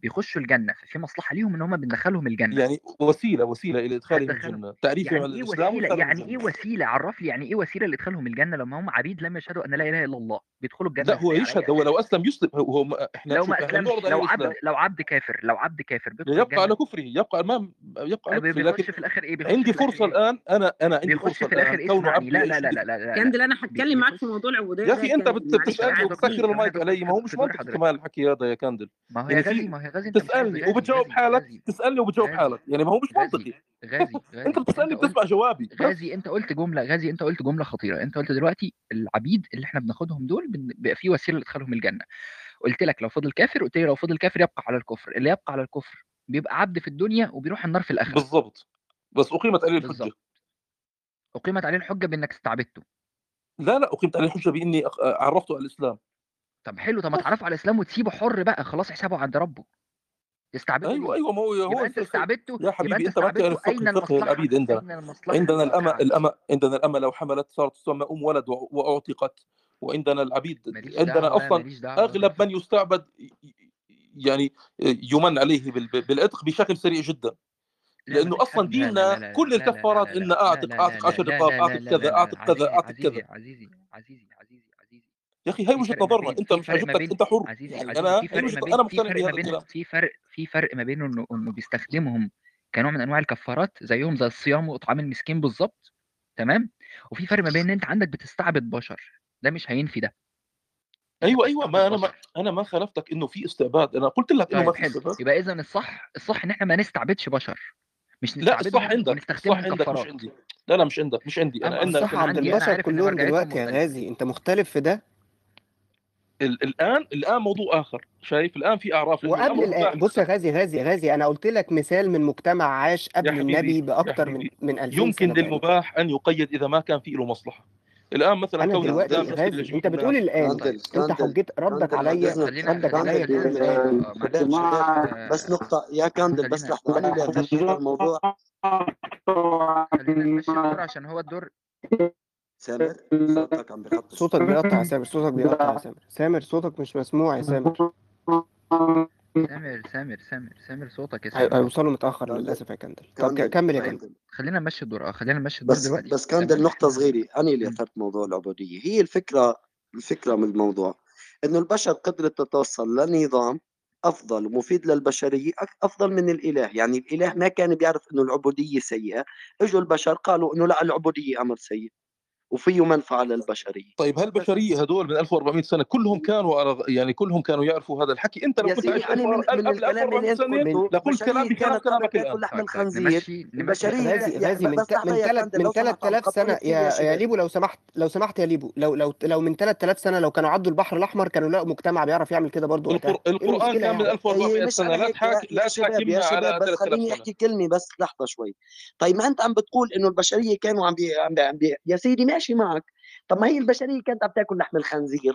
بيخشوا الجنة ففي مصلحة ليهم إن هم بندخلهم الجنة. يعني وسيلة وسيلة إلى إدخال الجنة تعريف يعني إيه الإسلام وسيلة؟ يعني إيه وسيلة؟ عرف لي يعني إيه وسيلة لإدخالهم الجنة لما هم عبيد لم يشهدوا أن لا إله إلا الله بيدخلوا الجنة لا هو يعني يشهد هو لو أسلم يسلم هو إحنا لو ما أسلمش لو عبد لو عبد كافر لو عبد كافر يبقى على كفره يبقى امام يبقى على كفره لكن في الآخر إيه؟ عندي فرصة إيه؟ الآن أنا أنا عندي فرصة في الآخر إيه؟ كونه عبد لا لا لا لا لا كاندل أنا هتكلم معاك في موضوع العبودية يا أخي أنت بتسألني المايك علي ما هو مش منطق كمان الحكي هذا يا كاندل. ما هو يعني يا ما غازي تسألني وبتجاوب حالك؟ تسألني وبتجاوب حالك يعني ما هو مش منطقي. غازي غازي. أنت بتسالني بتسمع جوابي. غازي أنت قلت جملة غازي أنت قلت جملة خطيرة. أنت قلت دلوقتي العبيد اللي إحنا بناخدهم دول بيبقى في وسيلة لإدخالهم الجنة. قلت لك لو فضل كافر قلت لي لو فضل كافر يبقى على الكفر. اللي يبقى على الكفر بيبقى عبد في الدنيا وبيروح النار في الآخرة. بالظبط بس أقيمت عليه الحجة. أقيمت عليه الحجة بإنك استعبدته. لا لا أقيمت عليه الحجة بإني آه، عرفته على الإسلام. طب حلو طب ما تعرفه على الاسلام وتسيبه حر بقى خلاص حسابه عند ربه. استعبدته أيوه أيوه ما هو هو أنت استعبدته يا حبيبي أنت بقى أين الفقه الابيد عندنا عندنا الأمة الأمة عندنا الأمة لو حملت صارت تسمى ام ولد وأعتقت وعندنا العبيد عندنا أصلا أغلب من يستعبد يعني يمن عليه بالعتق بشكل سريع جدا. لأنه أصلا ديننا كل الكفارات ان اعتق اعتق 10 رقاب اعتق كذا اعتق كذا اعتق كذا. عزيزي عزيزي. يا أخي هي وجهة نظرنا. أنت مش عاجبتك أنت حر. عزيزي يعني عزيزي أنا في فرق أنا مقتنع في فرق في فرق ما بين إنه إنه بيستخدمهم كنوع من أنواع الكفارات زيهم زي الصيام واطعام المسكين بالظبط تمام؟ وفي فرق ما بين إن أنت عندك بتستعبد بشر. ده مش هينفي ده. أيوه أيوه. ما أنا ما أنا ما خالفتك إنه في استعباد. أنا قلت لك إنه ما طيب، في استعباد. يبقى اذا الصح الصح إن إحنا ما نستعبدش بشر. مش لا الصح عندك. الصح عندك مش عندي. لا لا مش عندك مش عندي. أنا عندك البشر كلهم دلوقتي يا غازي أنت مختلف في ده؟ الآن الآن موضوع آخر. شايف؟ الآن في أعراف وقبل الان بص يا غازي غازي غازي أنا قلت لك مثال من مجتمع عاش قبل النبي باكثر من من 2000 يمكن سنة للمباح أن يقيد إذا ما كان في له مصلحة. الآن مثلا أنا دلوقتي غازي أنت بتقول الآن. أنت حجيت ردك عليا ردك عليا بس نقطة. يا كندل بس لحظه الموضوع. عشان هو الدور. سامر؟ صوتك عم بيقطع صوتك بيقطع يا سامر صوتك بيقطع يا سامر. سامر صوتك مش مسموع يا سامر. سامر سامر سامر سامر صوتك يا سامر. هيوصلوا متأخر للأسف يا كندل. طب كمل يا كندل. خلينا نمشي الدور آه خلينا نمشي الدور بس دلوقتي. بس كندل نقطة صغيرة. أنا اللي أثرت موضوع العبودية. هي الفكرة الفكرة من الموضوع. إنه البشر قدرت تتوصل لنظام أفضل ومفيد للبشرية أفضل من الإله. يعني الإله ما كان بيعرف إنه العبودية سيئة. إجوا البشر قالوا إنه لا العبودية أمر سيء. وفيه منفعة للبشريه طيب هل البشريه هدول من 1400 سنة كلهم كانوا يعني كلهم كانوا يعرفوا هذا الحكي؟ أنت لو كنت عشت يعني من, من الكلام اللي انت لقلت كلام كلامك الآن. لحم الخنزير البشريه هذه من يعني من 3000 سنة يا يا ليبو لو سمحت لو سمحت يا ليبو لو لو لو من 3000 سنة لو كانوا عدوا البحر الأحمر كانوا لقوا مجتمع بيعرف يعمل كده برضه إيه القرآن كان من يعني؟ 1400 إيه سنة. لا تحاكي لا تحاكمنا على 3000 سنه خليني أحكي كلمة بس لحظة شوي. طيب ما أنت عم بتقول إنه البشريه كانوا عم عم يا سيدي ماشي معك. طب ما هي البشرية كانت عم تاكل لحم الخنزير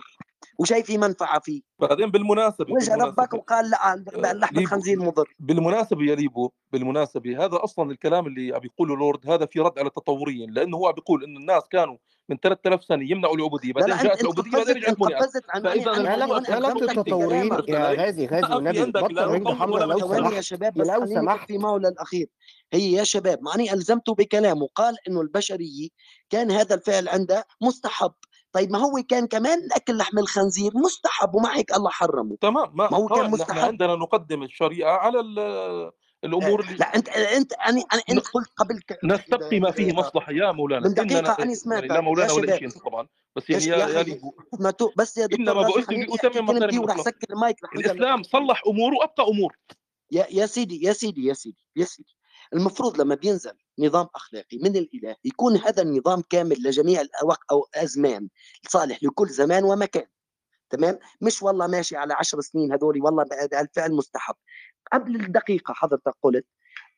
وشايفه منفعة فيه. بعدين بالمناسبة وجه ربك وقال لا آه، لحم الخنزير مضر. بالمناسبة يا ليبو بالمناسبة هذا أصلا الكلام اللي عم يقوله لورد هذا في رد على التطوريين لأنه هو عم بيقول ان الناس كانوا من 3000 سنة يمنعوا العبوديه بعدين جاءت العبوديه بعدين رجعت قفزت عن هلا التطورين يا غازي غازي والنبي بطل عنده حمله لو سمحت. يا شباب لو سمحت. في مولى للاخير هي يا شباب معني ألزمته بكلامه قال إنه البشريه كان هذا الفعل عنده مستحب. طيب ما هو كان كمان أكل لحم الخنزير مستحب ومع هيك الله حرمه. تمام ما, ما هو كان مستحب. عندنا نقدم الشريعة على الأمور آه، لا, لا أنت أنت أنا أنت قلت قبل نستبقي ما فيه مصلحة. يا مولانا من دقيقة أنا سمعت لا مولانا ولا شيء طبعا. بس يعني يا, غالي ما تو بس يا دكتور إنما بقول لاتمم مطالب الإسلام صلح امور وابقى أمور. يا يا سيدي يا سيدي يا سيدي يا سيدي. المفروض لما بينزل نظام أخلاقي من الإله يكون هذا النظام كامل لجميع الأوقات أو أزمان صالح لكل زمان ومكان. تمام؟ مش والله ماشي على عشر سنين هذول والله بالفعل مستحب. قبل الدقيقة حضرتك قلت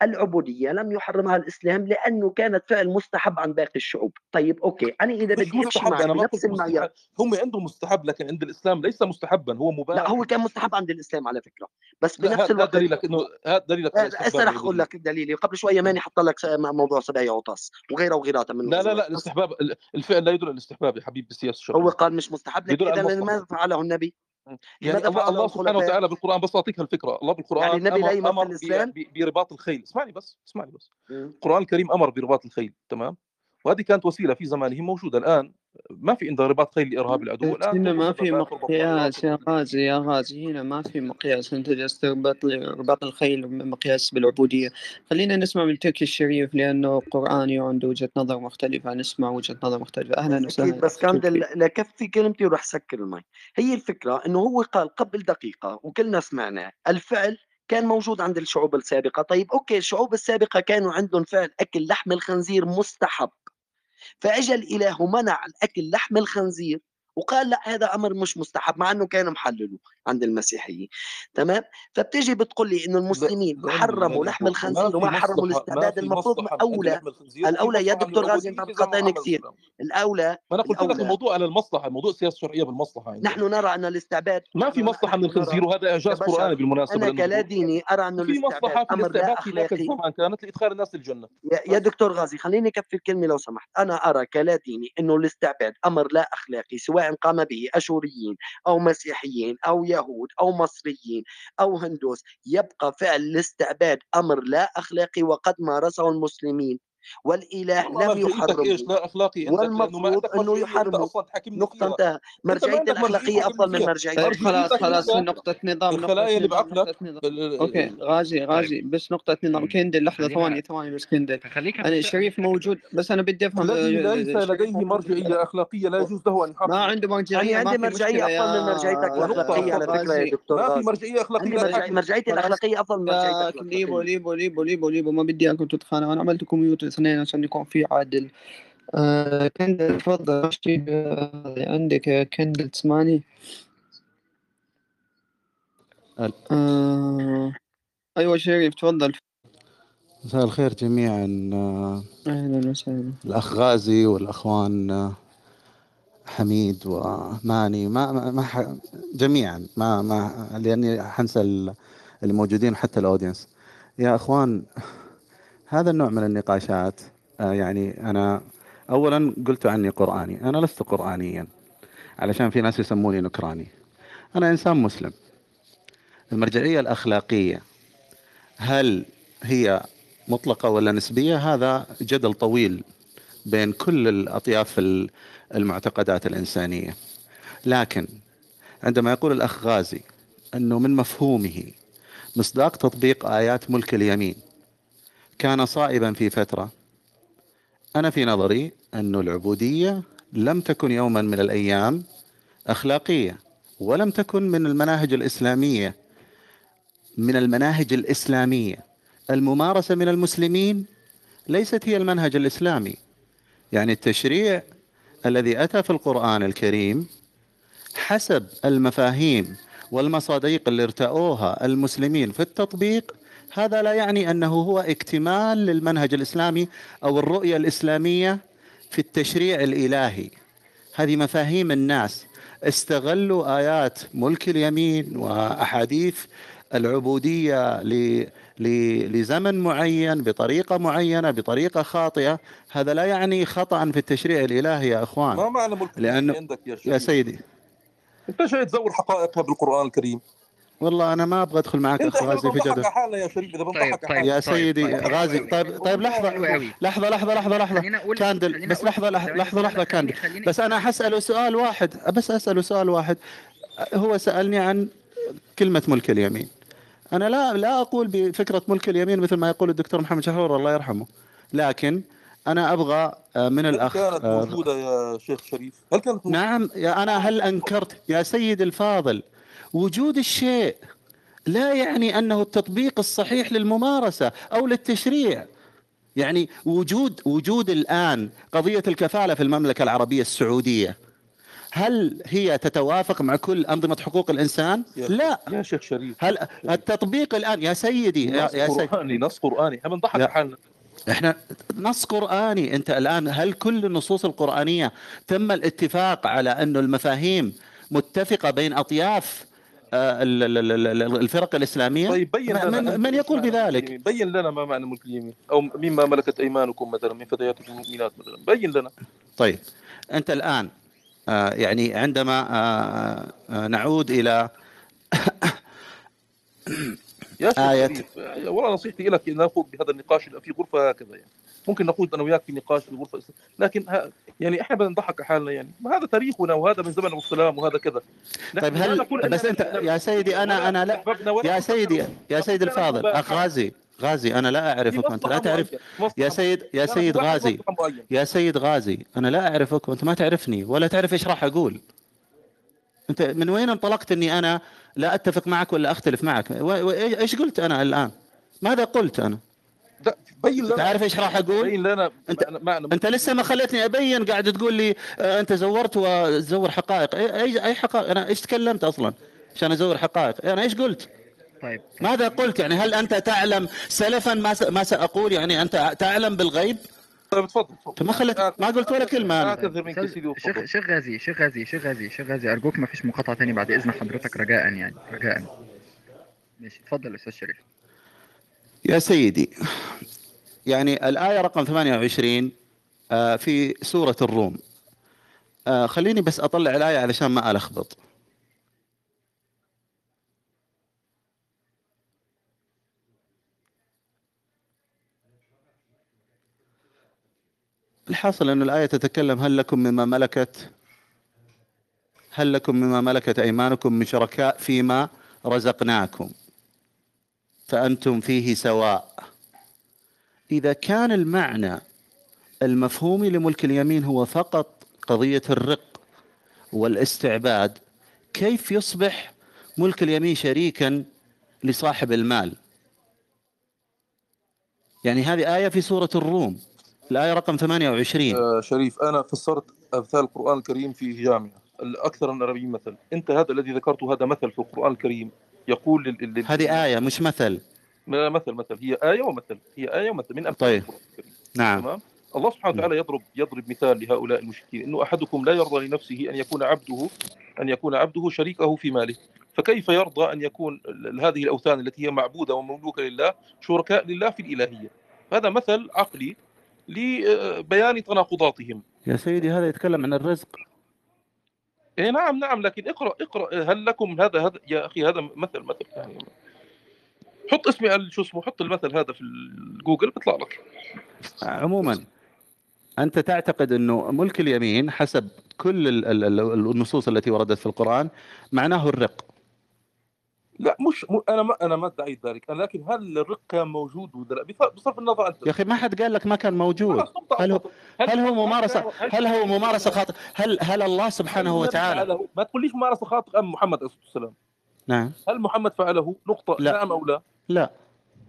العبودية لم يحرمها الإسلام لأنه كانت فعل مستحب عن باقي الشعوب. طيب أوكي. أنا إذا بدي مستحب أنا بنفس المعيار. هم عندهم مستحب لكن عند الإسلام ليس مستحبا هو مباح. لا هو كان مستحب عند الإسلام على فكرة. بس بنفس الوقت دليلك إنه هذا دليلك هسه رح أقول لك دليلي. وقبل شوية ماني حط لك موضوع سبعية وطاس وغيره وغيراته من لا لا لا الاستحباب الفعل لا يدل على الاستحباب يا حبيبي بالسياسة الشرعية هو قال مش مستحب لكن إذا ماذا فعله النبي؟ إمم، يعني الله, الله سبحانه وتعالى بالقرآن بس اعطيك هالفكرة الله بالقرآن يعني النبي لا أمر برباط الخيل اسمعني بس اسمعني بس. القرآن الكريم أمر برباط الخيل تمام؟ وهذه كانت وسيلة في زمانهم موجودة الآن. ما في انضرابات خلال لإرهاب العدو الان هنا ما في مقياس يا غازي يا غازي هنا ما في مقياس. أنت جالس تربط رباط الخيل مقياس بالعبودية. خلينا نسمع من تركي الشريف لأنه قراني وعنده وجهة نظر مختلفة. نسمع وجهة نظر مختلفة. أهلا وسهلا. بس كان لكفتي كلمتي وراح سكر المي هي الفكرة إنه هو قال قبل دقيقة وكلنا سمعناه الفعل كان موجود عند الشعوب السابقة. طيب أوكي الشعوب السابقة كانوا عندهم فعل أكل لحم الخنزير مستحب. فاجى الإله ومنع الأكل لحم الخنزير وقال لا هذا أمر مش مستحب مع إنه كان محلله. عند المسيحيين. تمام؟ فبتيجي بتقول لي إنه المسلمين حرموا يعني لحم الخنزير وما حرموا الاستعداد المفروض أولى. الأولى يا دكتور غازي أنت بتقاطعني كثير. الأولى ما أنا قلت لك الموضوع على المصلحة الموضوع سياسة الشرعيه بالمصلحة يعني. نحن نرى أن الاستعباد ما في مصلحة من الخنزير وهذا إعجاز قرآني بالمناسبة أنا كلا ديني أرى انه في مصلحة في الاستعباد في ذاك الزمان كانت لإدخال الناس الجنه يا دكتور غازي خليني أكفي الكلمة لو سمحت. أنا أرى كلا ديني إنه الاستعباد أمر لا أخلاقي سواء قام به أشوريين أو مسيحيين أو يهود أو مصريين أو هندوس يبقى فعل الاستعباد أمر لا أخلاقي وقد مارسه المسلمين. والإله لم يحرم إيش لا أخلاقي والمفروض إنه يحرم. نقطة انتهى مرجعية الأخلاقية افضل من مرجعية. طيب، خلاص خلاص من نقطة نظام الخلايا اللي بعقلك أوكي غازي طيب. غازي بس نقطة نظام. كندل لحظة ثواني ثواني بس كندل. أنا شريف موجود بس أنا بدي أفهم ليس آه، آه، لديه مرجعية أخلاقية لا يجوز له أن يحرم ما عنده مرجعية يعني أنا عندي مرجعية افضل من آه، مرجعيتك الأخلاقية على فكرة يا دكتور. ما في مرجعية أخلاقية مرجعيتي الأخلاقية افضل من مرجعيتك ليبو ليبو ليبو ليبو ليبو. ما بدي اياكم تتخانقوا أنا عملت لكم اثنين عشان يكون في عادل. آه كندل تفضل. رشيد آه عندك يا كندل تسمعني؟ آه أيوه شريف تفضل. مساء الخير جميعا. آه، أهلا وسهلا. الأخ غازي والأخوان آه، حميد وماني. ما ما, ما ح... جميعا. ما ما لأني حنسى ال- الموجودين حتى الأودينس. يا أخوان هذا النوع من النقاشات آه، يعني أنا اولا قلت عني قرآني أنا لست قرانيا علشان في ناس يسموني نكراني. أنا إنسان مسلم. المرجعية الأخلاقية هل هي مطلقة ولا نسبية؟ هذا جدل طويل بين كل الأطياف ال- المعتقدات الإنسانية. لكن عندما يقول الأخ غازي إنه من مفهومه مصداق تطبيق آيات ملك اليمين كان صائبا في فترة. أنا في نظري انه العبودية لم تكن يوما من الأيام أخلاقية ولم تكن من المناهج الإسلامية. من المناهج الإسلامية. الممارسة من المسلمين ليست هي المنهج الإسلامي. يعني التشريع الذي أتى في القرآن الكريم حسب المفاهيم والمصادق اللي ارتأوها المسلمين في التطبيق هذا لا يعني أنه هو اكتمال للمنهج الإسلامي أو الرؤية الإسلامية في التشريع الإلهي. هذه مفاهيم الناس. استغلوا آيات ملك اليمين وأحاديث العبودية لزمن معين بطريقة معينة بطريقة خاطئة. هذا لا يعني خطأ في التشريع الإلهي يا إخوان. ما معنى ملك اليمين عندك يا يا سيدي. أنت جاي تزور حقائقها بالقرآن الكريم؟ والله أنا ما أبغى أدخل معك اخ غازي في جدل يا شريف إذا طيب طيب يا طيب سيدي طيب حلو غازي طيب طيب لحظة لحظة لحظة لحظة خليني أقول كاندل بس أقول لحظة لح- ثواني لحظة لا لحظة لا كاندل. بس أنا حسأله سؤال واحد بس أسأله سؤال واحد. هو سألني عن كلمة ملك اليمين. أنا لا لا أقول بفكرة ملك اليمين مثل ما يقول الدكتور محمد شحرور الله يرحمه. لكن أنا أبغى آه، من هل الأخ كانت آه، موجودة يا شيخ شريف؟ هل كانت موجودة؟ نعم يا أنا هل أنكرت؟ يا سيد الفاضل وجود الشيء لا يعني أنه التطبيق الصحيح للممارسة أو للتشريع. يعني وجود وجود الآن قضية الكفالة في المملكة العربية السعودية هل هي تتوافق مع كل أنظمة حقوق الإنسان؟ يا لا. يا شيخ شريف. هل التطبيق الآن يا سيدي نص يا سيدي. قرآني نص قرآني. إحنا بنضحك حالنا إحنا نص قرآني. أنت الآن هل كل النصوص القرآنية تم الاتفاق على انه المفاهيم متفقة بين أطياف آه، ال- ال- ال- ال- الفرق الإسلامية؟ طيب بين من, من, يقول بذلك؟ بين لنا ما معنى ملك اليمين أو مما ملكت أيمانكم مثلا من فتياتكم المؤمنات مثلا. بين لنا. طيب أنت الآن آه، يعني عندما آه، نعود إلى يا شيخ آية. شريف والله نصيحتي لك إن ناخذ بهذا النقاش في غرفة هكذا يعني. ممكن نخوض أنا وياك في نقاش في غرفه لكن ها يعني إحنا بدنا نضحك على حالنا يعني. ما هذا تاريخنا وهذا من زمن السلام وهذا كذا. طيب هل بس أنت يا سيدي أنا ولا أنا لا يا سيدي يا سيد نقول لنا الفاضل مباحات غازي غازي أنا لا في أعرفك وأنت لا تعرف يا سيد يا سيد غازي يا سيد غازي أنا لا أعرفك وأنت ما تعرفني ولا تعرف إيش راح أقول. أنت من وين انطلقت إني أنا لا أتفق معك ولا أختلف معك؟ و- و- إيش قلت أنا الآن؟ ماذا قلت أنا؟ لا بين لنا. تعرف إيش راح أقول؟ بين لنا. أنت معنى أنت لسه ما خليتني أبين قاعد تقول لي آه، أنت زورت وتزور حقائق. أي- أي أي حقائق؟ أنا إيش تكلمت أصلا عشان أزور حقائق؟ أنا إيش قلت؟ طيب. ماذا قلت؟ يعني هل أنت تعلم سلفا ما س- ما سأقول؟ يعني أنت تعلم بالغيب؟ طيب تفضل. أنت ما خليت ما قلت ولا كلمة أنا. اعتذر منك يا أستاذ سيدي شيخ شيخ غازي شيخ غازي شيخ غازي شيخ غازي أرجوك ما فيش مقاطعة تاني بعد إذن حضرتك رجاء يعني رجاء. ماشي اتفضل أستاذ شريف. يا سيدي يعني الآية رقم 28 آه، في سورة الروم. آه، خليني بس أطلع الآية علشان ما ألخبط. الحاصل أن الآية تتكلم هل لكم مما ملكت؟ هل لكم مما ملكت أيمانكم من شركاء فيما رزقناكم؟ فأنتم فيه سواء. إذا كان المعنى المفهومي لملك اليمين هو فقط قضية الرق والاستعباد كيف يصبح ملك اليمين شريكا لصاحب المال؟ يعني هذه آية في سورة الروم. الآية رقم 28 آه، شريف أنا فسرت أمثال القرآن الكريم في جامعة. الأكثر من 40 مثل. أنت هذا الذي ذكرته هذا مثل في القرآن الكريم يقول لل... لل... هذه آية مش مثل. ما- مثل مثل. هي آية ومثل. هي آية ومثل من أمثال طيب. القرآن الكريم. نعم. تمام؟ الله سبحانه وتعالى يضرب يضرب مثال لهؤلاء المشركين. إنه أحدكم لا يرضى لنفسه أن يكون عبده أن يكون عبده شريكه في ماله. فكيف يرضى أن يكون هذه الأوثان التي هي معبودة ومملوكة لله شركاء لله في الإلهية؟ هذا مثل عقلي لبيان تناقضاتهم. يا سيدي هذا يتكلم عن الرزق. اي نعم نعم لكن اقرأ اقرأ. هل لكم هذا هذا يا أخي هذا مثل مثل يعني. حط اسمي على شو اسمه حط المثل هذا في الجوجل بيطلع لك. عموما أنت تعتقد أنه ملك اليمين حسب كل ال- ال- ال- النصوص التي وردت في القرآن معناه الرق. لا مش م... أنا ما أنا ما ادعي ذلك لكن هل الرق كان موجود ولا لا؟ بص- بصرف النظر أنت. يا أخي ما حد قال لك ما كان موجود. هل هو هل هو ممارسة هل هو ممارسة خاطئة؟ هل هل الله سبحانه وتعالى؟ ما تقوليش ممارسة خاطئة أم محمد عليه الصلاة والسلام. نعم. هل محمد فعله نقطة لا. نعم أو لا؟ لا.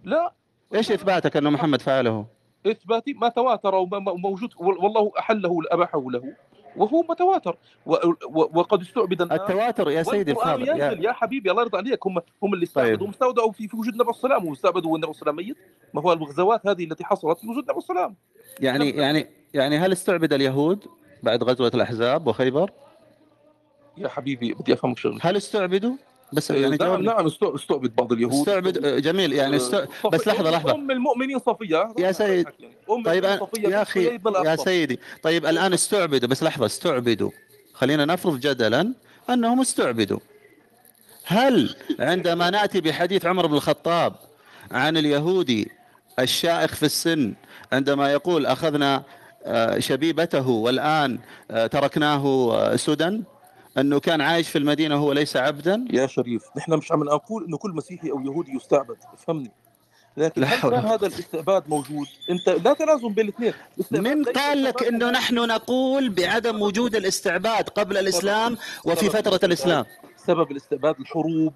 لا. إيش إثباتك انه محمد فعله؟ إثباتي ما تواتر وموجود والله أحله اباحه له. وهو متواتر. وقد استعبد الناس التواتر يا سيدي ينزل يا يا حبيبي الله يرضى عليك هم هم اللي استعبدوا طيب. هم استودعوا في في وجود النبي عليه وسلم واستعبدوا الله عليه ميت ما هو الغزوات هذه التي حصلت في وجود النبي عليه وسلم يعني يعني يعني هل استعبد اليهود بعد غزوة الأحزاب وخيبر؟ يا حبيبي بدي أفهمك شغلة هل استعبدوا؟ بس إيه، يعني نعم. نعم است- استعبد بعض اليهود. استعبد آه، جميل يعني است... صفي- بس لحظة لحظة. أم المؤمنين صفية. يا سيد أم طيب أنا- صفية يا بن يا. سيدي طيب الآن استعبدوا بس لحظة استعبدوا. خلينا نفرض جدلا أنهم استعبدوا. هل عندما نأتي بحديث عمر بن الخطاب عن اليهودي الشائخ في السن عندما يقول أخذنا آه، شبيبته والآن آه، تركناه آه، سدى؟ أنه كان عايش في المدينة وهو ليس عبدا؟ يا شريف نحن مش عم نقول إنه كل مسيحي أو يهودي يستعبد افهمني. لكن لا حول هذا الاستعباد موجود؟ أنت لا تلازم بين الاثنين. من قال لك إنه نحن نقول بعدم وجود الاستعباد قبل الإسلام وفي فترة الإسلام. سبب الاستعباد الحروب.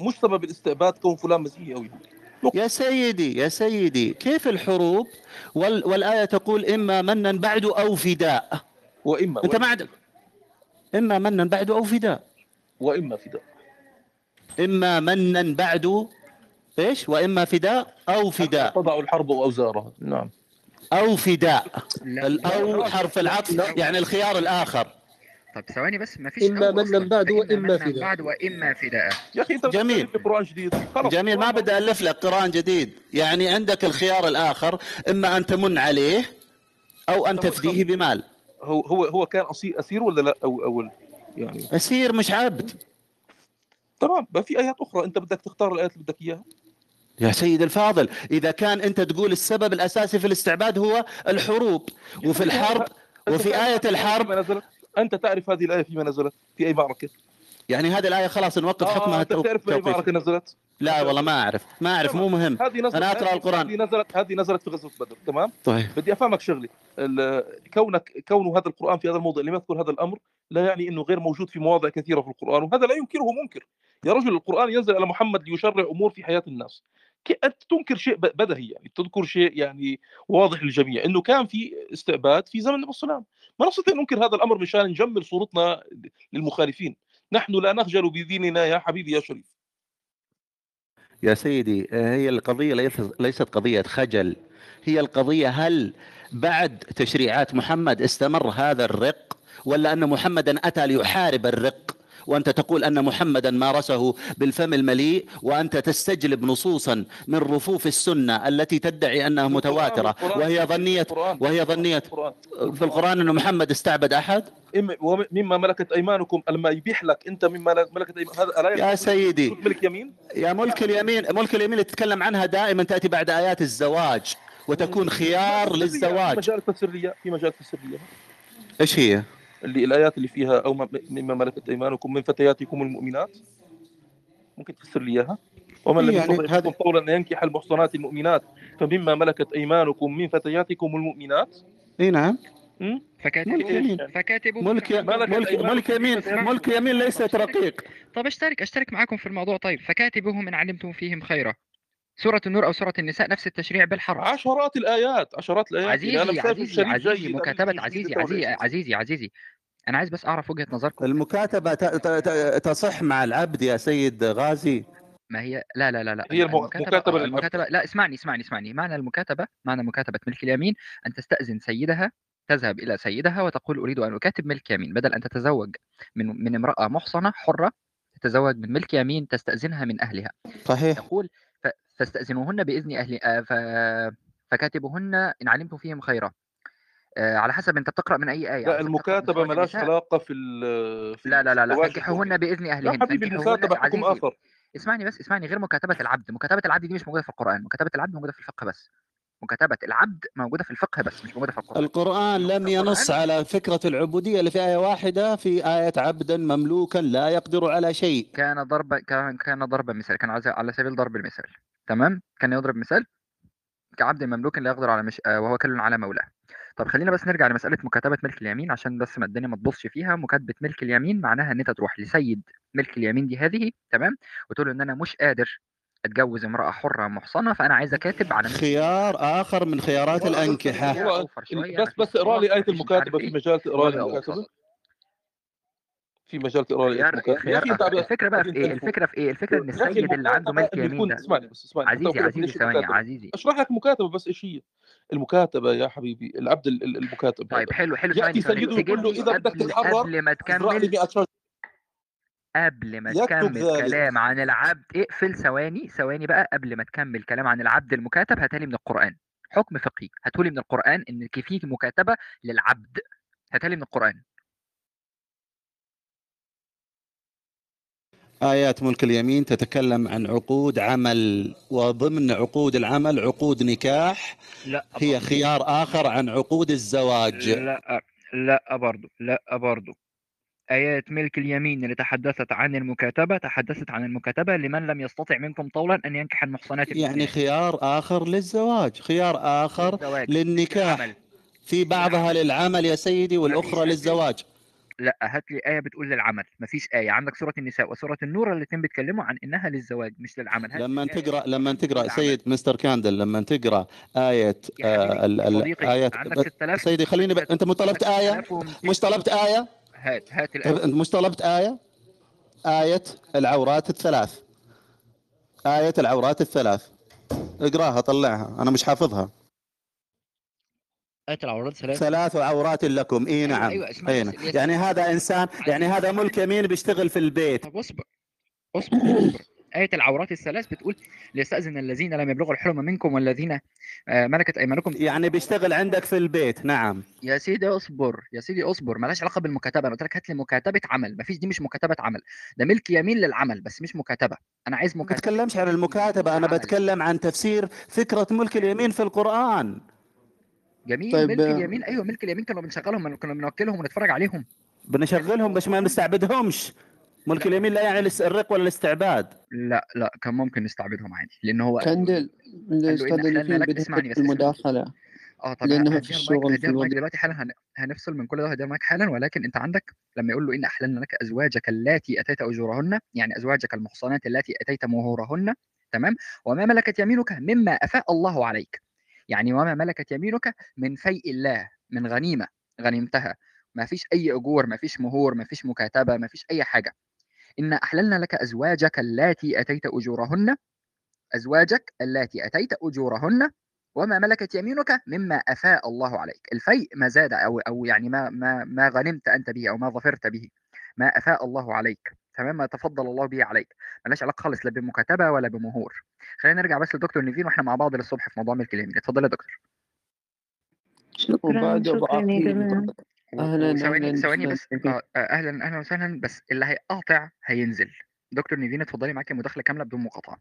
مش سبب الاستعباد كون فلان مسيحي أو يهودي. يا سيدي يا سيدي كيف الحروب؟ وال والآية تقول إما منا بعد أو فداء. وإما أنت ما عندك إما منا بعد أو فداء. وإما فداء. إما منا بعد إيش؟ وإما فداء أو فداء. تضع الحرب واوزارها نعم. أو فداء. لا. الاو حرف العطف يعني الخيار الآخر. طب ثواني بس ما فيش إما أو منا أصلاً. بعد وإما منا فداء. بعد وإما فداء. يا أخي أنت جميل. قران جديد. خلص جميل. ما بدي ألف لك قرآن جديد. يعني عندك الخيار الآخر إما أن تمن عليه أو أن تفديه بمال. هو هو هو كان أسير ولا لا؟ أو أو يعني. أسير مش عبد. تمام بقى في آيات أخرى. أنت بدك تختار الآيات اللي بدك إياها. يا سيد الفاضل إذا كان أنت تقول السبب الأساسي في الاستعباد هو الحروب وفي الحرب وفي آية الحرب أنت تعرف هذه الآية فيما نزلت؟ في أي معركة؟ يعني هذه الآية خلاص نوقف حكمها أنت تعرف توقيف. معركه نزلت؟ لا والله ما أعرف. ما أعرف مو مهم. هذه نزلت أنا أقرأ هذه- القرآن. هذه نزلت هذه نزلت في غزوة بدر تمام؟ طيب. بدي أفهمك شغله ال- كونك كون هذا القرآن في هذا الموضع لم يذكر هذا الأمر لا يعني إنه غير موجود في مواضع كثيرة في القرآن وهذا لا ينكره منكر. يا رجل القرآن ينزل على محمد ليشرع أمور في حياة الناس. أنت تنكر شيء بدهي يعني تذكر شيء يعني واضح للجميع إنه كان في استعباد في زمن النبي صلى الله عليه وسلم. ما نستطيع ننكر هذا الأمر مشان نجمل صورتنا للمخالفين. نحن لا نخجل بديننا يا حبيبي يا شريف. يا سيدي هي القضية ليس- ليست قضية خجل. هي القضية هل بعد تشريعات محمد استمر هذا الرق ولا أن محمدا أتى ليحارب الرق؟ وأنت تقول أن محمدا مارسه بالفم المليء وأنت تستجلب نصوصا من رفوف السنة التي تدعي أنها متواترة. وهي ظنية وهي ظنية. في القرآن أنه محمد استعبد أحد؟ ومما ملكت أيمانكم لما يبيح لك. أنت مما ملكت ايمان هذا يا سيدي. ملك يمين؟ يا ملك اليمين ملك اليمين اللي تتكلم عنها دائما تأتي بعد آيات الزواج وتكون خيار في للزواج. مجال التسرية في مجال التسرية إيش هي؟ اللي الآيات اللي فيها أو مما ملكت أيمانكم من فتياتكم المؤمنات؟ ممكن تفسر لي إياها؟ ومن لم يعني يستطع قولا أن ينكح المحصنات المؤمنات؟ فمما ملكت أيمانكم من فتياتكم المؤمنات؟ اي نعم. مم؟ فكاتبوهم فكاتبوهم ملك ملك ملك يمين. ملك يمين ليست رقيق طب اشترك اشترك معاكم في الموضوع. طيب فكاتبوهم ان علمتم فيهم خيرا. سورة النور أو سورة النساء نفس التشريع بالحرف. عشرات الآيات عشرات الآيات. عزيزي أنا مسافر عزيزي شريف عزيزي جيد مكاتبة عزيزي عزيزي عزيزي عزيزي. أنا عايز بس أعرف وجهة نظركم. المكاتبة تصح مع العبد يا سيد غازي. ما هي لا لا لا لا. هي الم- الم- المكاتبة المكاتبة لا اسمعني اسمعني اسمعني. معنى المكاتبة معنى مكاتبة ملك اليمين أن تستأذن سيدها تذهب إلى سيدها وتقول أريد أن أكاتب ملك يمين بدل أن تتزوج من من امرأة محصنة حرة تتزوج من ملك يمين تستأذنها من أهلها. صحيح. يقول ف- فاستأذنوهن بإذن أهل آه، ف- فكاتبوهن إن علمتم فيهم خيرا. آه، على حسب أنت بتقرأ من أي آية لا ملاش النساء. علاقة في ال- في لا لا لا لا فانكحوهن الزوجي بإذن لا حبيبي المكاتبة حكم آخر اسمعني بس اسمعني غير مكاتبة العبد. مكاتبة العبد دي مش موجودة في القرآن مكاتبة العبد موجودة في الفقه بس. مكاتبة العبد موجودة في الفقه بس مش موجودة في القرآن. القرآن لم ينص على فكرة العبودية اللي في آية واحدة في آية عبدا مملوكا لا يقدر على شيء. كان ضربا كان كان ضربا مثال كان على سبيل ضرب المثال. تمام؟ كان يضرب مثال كعبد مملوك لا يقدر على مش آه، وهو كل على مولاه. طب خلينا بس نرجع لمسألة مكاتبة ملك اليمين عشان بس ما الدنيا ما تبصش فيها. مكاتبة ملك اليمين معناها إن أنت تروح لسيد ملك اليمين دي هذه تمام؟ وتقول له إن أنا مش قادر أتجوز امرأة حرة محصنة فأنا عايز أكاتب على خيار آخر من خيارات شوية بس بس اقرأ لي مش عارف المكاتبة في إيه. مجال تقرأ لي اوسط في مجال تقرأ لي الفكرة بقى في إيه؟ الفكرة في إيه؟ الفكرة إن السيد اللي عنده ملك يمين ده اسمعني بس اسمعني. عزيزي عزيزي ثواني عزيزي. أشرح لك المكاتبة بس إيش هي؟ المكاتبة يا حبيبي العبد ال- ال- المكاتب طيب حلو حلو يأتي ثواني. ثواني سيده يقول له إذا بدك تتحرر قبل ما تكمل 100 شجرة قبل ما يكتب تكمل ذلك. كلام عن العبد اقفل ثواني ثواني بقى قبل ما تكمل كلام عن العبد المكاتب هاتالي من القرآن. حكم فقهي. هاتولي من القرآن إن في مكاتبة للعبد. هاتالي من القرآن. آيات ملك اليمين تتكلم عن عقود عمل وضمن عقود العمل عقود نكاح لا هي خيار آخر عن عقود الزواج. لا لا برضو لا برضو. آيات ملك اليمين اللي تحدثت عن المكاتبة تحدثت عن المكاتبة لمن لم يستطع منكم طولا أن ينكح المحصنات يعني المؤمنات خيار آخر للزواج خيار آخر للزواج للنكاح. للعمل. في بعضها للعمل. للعمل يا سيدي والأخرى لي للزواج. لا هات لي آية بتقول للعمل. مفيش آية. عندك سورة النساء وسورة النور الاثنين بيتكلموا عن إنها للزواج مش للعمل. لما آية تقرأ في لما للعمل. سيد مستر كاندل لما تقرأ آية آه ال بس 6000 سيدي خليني ب... أنت مش طلبت عندك آية؟ 6200 مش طلبت آية؟ هات هات طيب الآية أنت مش طلبت آية؟ آية العورات الثلاث. آية العورات الثلاث. اقراها طلعها. أنا مش حافظها. آية العورات ثلاث ثلاث عورات لكم. إي أيوة نعم. أيوة نعم. يا يعني هذا إنسان يعني هذا ملك يمين بيشتغل في البيت. طب اصبر اصبر اصبر. آية العورات الثلاث بتقول ليستأذن الذين لم يبلغوا الحلم منكم والذين آه، ملكت أيمانكم. يعني بيشتغل عندك في البيت. نعم. يا سيدي اصبر يا سيدي اصبر مالهاش علاقة بالمكاتبة. أنا قلت لك هات لي مكاتبة عمل. مفيش دي مش مكاتبة عمل. ده ملك يمين للعمل بس مش مكاتبة. أنا عايز ما مكاتبة. بتكلمش عن المكاتبة. أنا للعمل بتكلم عن تفسير فكرة ملك اليمين في القرآن. جميل طيب ملك آه، اليمين. أيوه ملك اليمين كانوا بنشغلهم كنا بنوكلهم ونتفرج عليهم. بنشغلهم بس ما بنستعبدهمش. ملك لا اليمين لا يعني الرق ولا الاستعباد؟ لا لا كان ممكن نستعبدهم عادي لأن هو كندل اللي اسمعني بس اسمعني المداخلة؟ آه طب لأنه في الشغل في دلوقتي حالا هن- هنفصل من كل ده هديها المايك حالا ولكن أنت عندك لما يقول له إن أحللنا لك أزواجك اللاتي أتيت أجورهن يعني أزواجك المحصنات اللاتي أتيت مهورهن تمام؟ وما ملكت يمينك مما أفاء الله عليك. يعني وما ملكت يمينك من فيء الله من غنيمة غنيمتها. ما فيش أي أجور ما فيش مهور ما فيش مكاتبة ما فيش أي حاجة. إن أحللنا لك أزواجك اللاتي أتيت أجورهن أزواجك اللاتي أتيت أجورهن وما ملكت يمينك مما أفاء الله عليك. الفيء ما زاد أو أو يعني ما ما ما غنمت أنت به أو ما ظفرت به ما أفاء الله عليك. تمام؟ ما تفضل الله به عليك. ملاش علاقة خالص لا بمكاتبة ولا بمهور. خلينا نرجع بس لدكتور نيفين وإحنا مع بعض للصبح في موضوع ملك اليمين. اتفضل يا دكتور. شكرا شكرا أهلا وثواني أهلا ثواني بس نبيل آه أهلا أهلا وسهلا بس اللي هيقاطع هينزل. دكتور نيفين اتفضلي معاكي مداخلة كاملة بدون مقاطعة.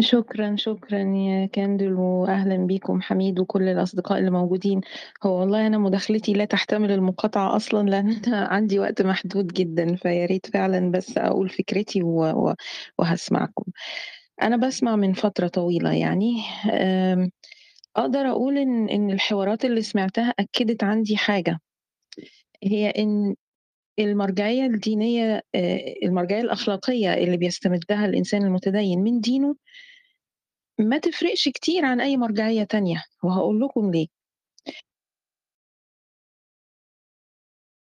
شكرا شكرا يا كاندل واهلا بيكم حميد وكل الأصدقاء اللي موجودين. هو والله أنا مداخلتي لا تحتمل المقاطعة أصلا لأن أنا عندي وقت محدود جدا فيا ريت فعلا بس أقول فكرتي. وهسمعكم. أنا بسمع من فترة طويلة يعني. أقدر أقول إن إن الحوارات اللي سمعتها أكدت عندي حاجة. هي إن المرجعية الدينية آه، المرجعية الأخلاقية اللي بيستمدها الإنسان المتدين من دينه ما تفرقش كتير عن أي مرجعية تانية. وهقول لكم ليه.